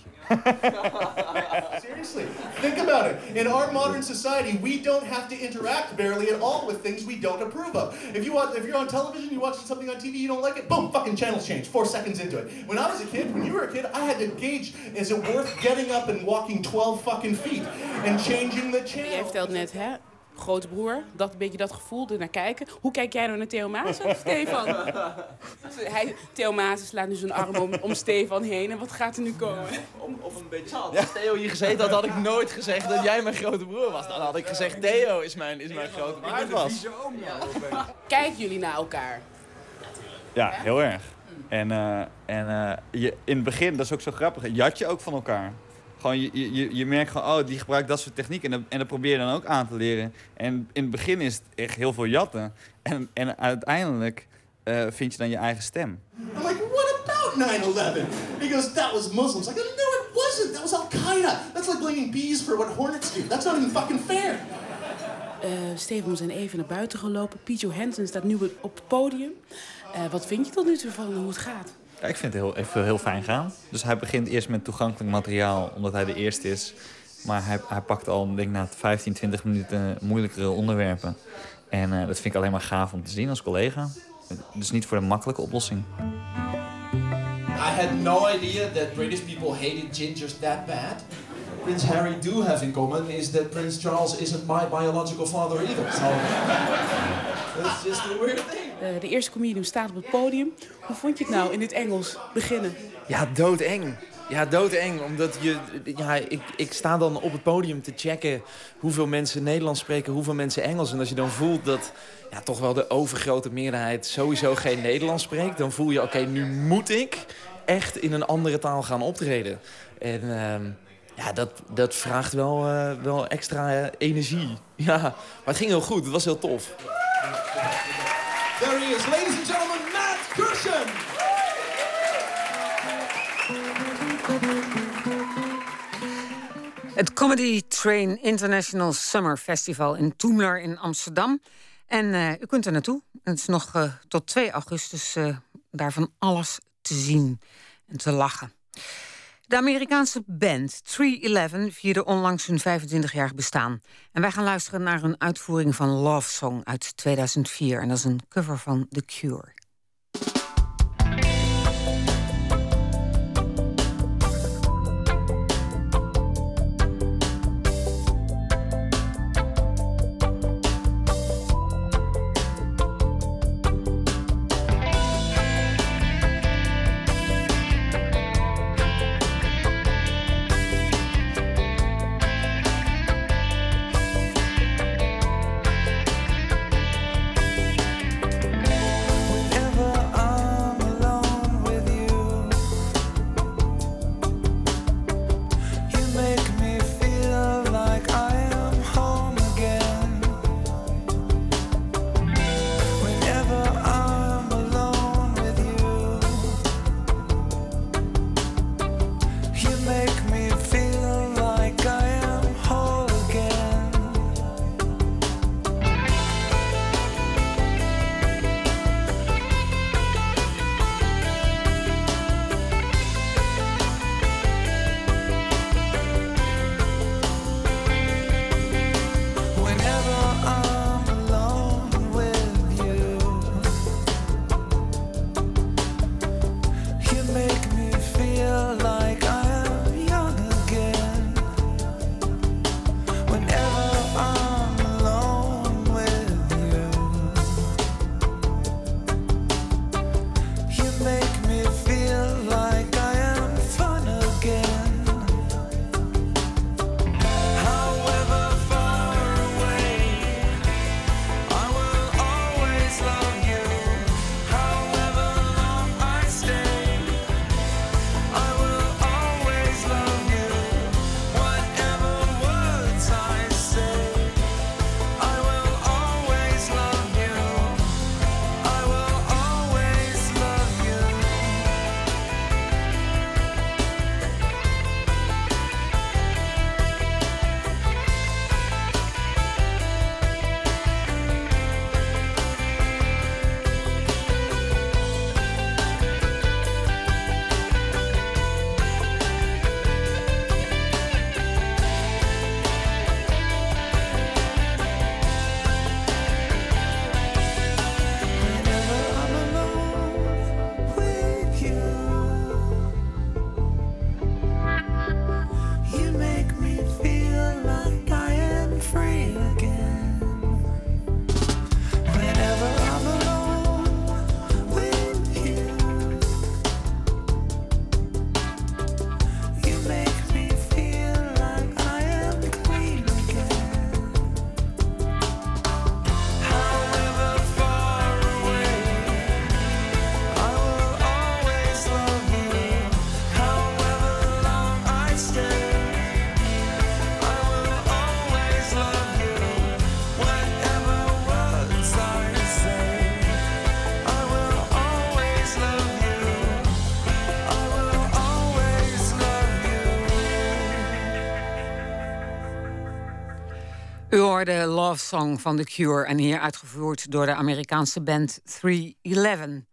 Seriously, think about it. In our modern society, we don't have to interact barely at all with things we don't approve of. If you want, if you're on television, you watch something on TV, you don't like it, boom, fucking channels change. Four seconds into it. When I was a kid, when you were a kid, I had to gauge: is it worth getting up and walking 12 fucking feet and changing the channel? Jij vertelt net, hè? Grote broer, dat een beetje dat gevoel, er naar kijken. Hoe kijk jij nou naar Theo Maas, Stefan? Hij, Theo Maas slaat nu zijn arm om, om Stefan heen. En wat gaat er nu komen? Om, of een beetje Als Theo hier gezeten had, had ik nooit gezegd dat jij mijn grote broer was. Dan had ik gezegd, Theo is mijn, is mijn grote broer. Maar het was. Kijken jullie naar elkaar? Ja, heel erg. En, eh, en eh, je, in het begin, dat is ook zo grappig, jat je ook van elkaar. Gewoon, je, je, je merkt gewoon, oh, die gebruikt dat soort techniek. En dat, en dat probeer je dan ook aan te leren. En in het begin is het echt heel veel jatten. En, en uiteindelijk eh, vind je dan je eigen stem. I'm like, what about 9/11? He goes, that was Muslims. Like, no, it wasn't. That was Al Qaeda. That's like blaming bees for what hornets do. That's not even fucking fair. Eh Stefan, we zijn even naar buiten gelopen. Piet Johansen staat nu op het podium. Eh, wat vind je tot nu toe van hoe het gaat? Ik vind het heel, heel fijn gaan. Dus hij begint eerst met toegankelijk materiaal, omdat hij de eerste is. Maar hij, hij pakt al, denk ik, na 15, 20 minuten moeilijkere onderwerpen. En eh, dat vind ik alleen maar gaaf om te zien als collega. Dus niet voor de makkelijke oplossing. I had no idea that British people hated gingers that bad. Prince Harry do have in common is that Prince Charles isn't my biological father either. So that's just a weird thing. Eh, de eerste comedian staat op het podium. Hoe vond je het nou in dit Engels beginnen? Ja, doodeng. Ja, doodeng. Omdat je, ja, ik, ik sta dan op het podium te checken hoeveel mensen Nederlands spreken, hoeveel mensen Engels. En als je dan voelt dat ja, toch wel de overgrote meerderheid sowieso geen Nederlands spreekt, dan voel je, oké, nu moet ik echt in een andere taal gaan optreden. En ehm, ja, dat, dat vraagt wel, eh, wel extra eh, energie. Ja, maar het ging heel goed. Het was heel tof. There he is, ladies and gentlemen, Matt Gershon. Het Comedy Train International Summer Festival in Toemler in Amsterdam. En eh, u kunt er naartoe. Het is nog eh, tot 2 augustus eh daarvan alles te zien en te lachen. De Amerikaanse band 311 vierde onlangs hun 25-jarig bestaan. En wij gaan luisteren naar een uitvoering van Love Song uit 2004. En dat is een cover van The Cure. Song van The Cure en hier uitgevoerd door de Amerikaanse band 311.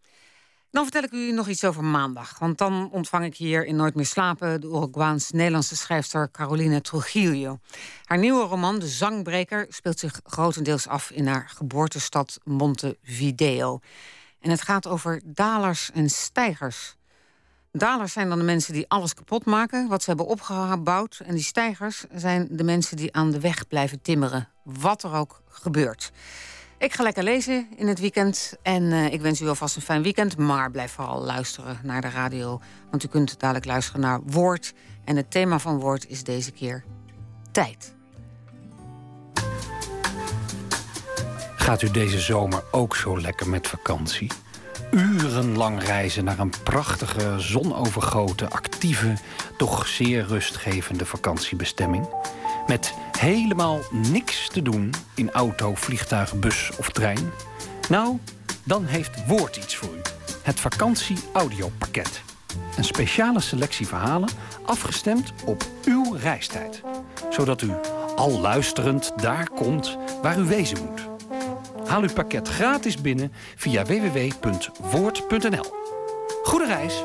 Dan vertel ik u nog iets over maandag. Want dan ontvang ik hier in Nooit meer slapen... de Uruguaans-Nederlandse schrijfster Caroline Trujillo. Haar nieuwe roman, De Zangbreker... speelt zich grotendeels af in haar geboortestad Montevideo. En het gaat over dalers en stijgers. Dalers zijn dan de mensen die alles kapot maken... wat ze hebben opgebouwd. En die stijgers zijn de mensen die aan de weg blijven timmeren. Wat er ook gebeurt. Ik ga lekker lezen in het weekend. En eh, ik wens u alvast een fijn weekend. Maar blijf vooral luisteren naar de radio. Want u kunt dadelijk luisteren naar Woord. En het thema van Woord is deze keer tijd. Gaat u deze zomer ook zo lekker met vakantie? Urenlang reizen naar een prachtige, zonovergoten, actieve, toch zeer rustgevende vakantiebestemming? Met helemaal niks te doen in auto, vliegtuig, bus of trein? Nou, dan heeft Woord iets voor u. Het vakantie-audiopakket. Een speciale selectie verhalen afgestemd op uw reistijd. Zodat u al luisterend daar komt waar u wezen moet. Haal uw pakket gratis binnen via www.woord.nl. Goede reis!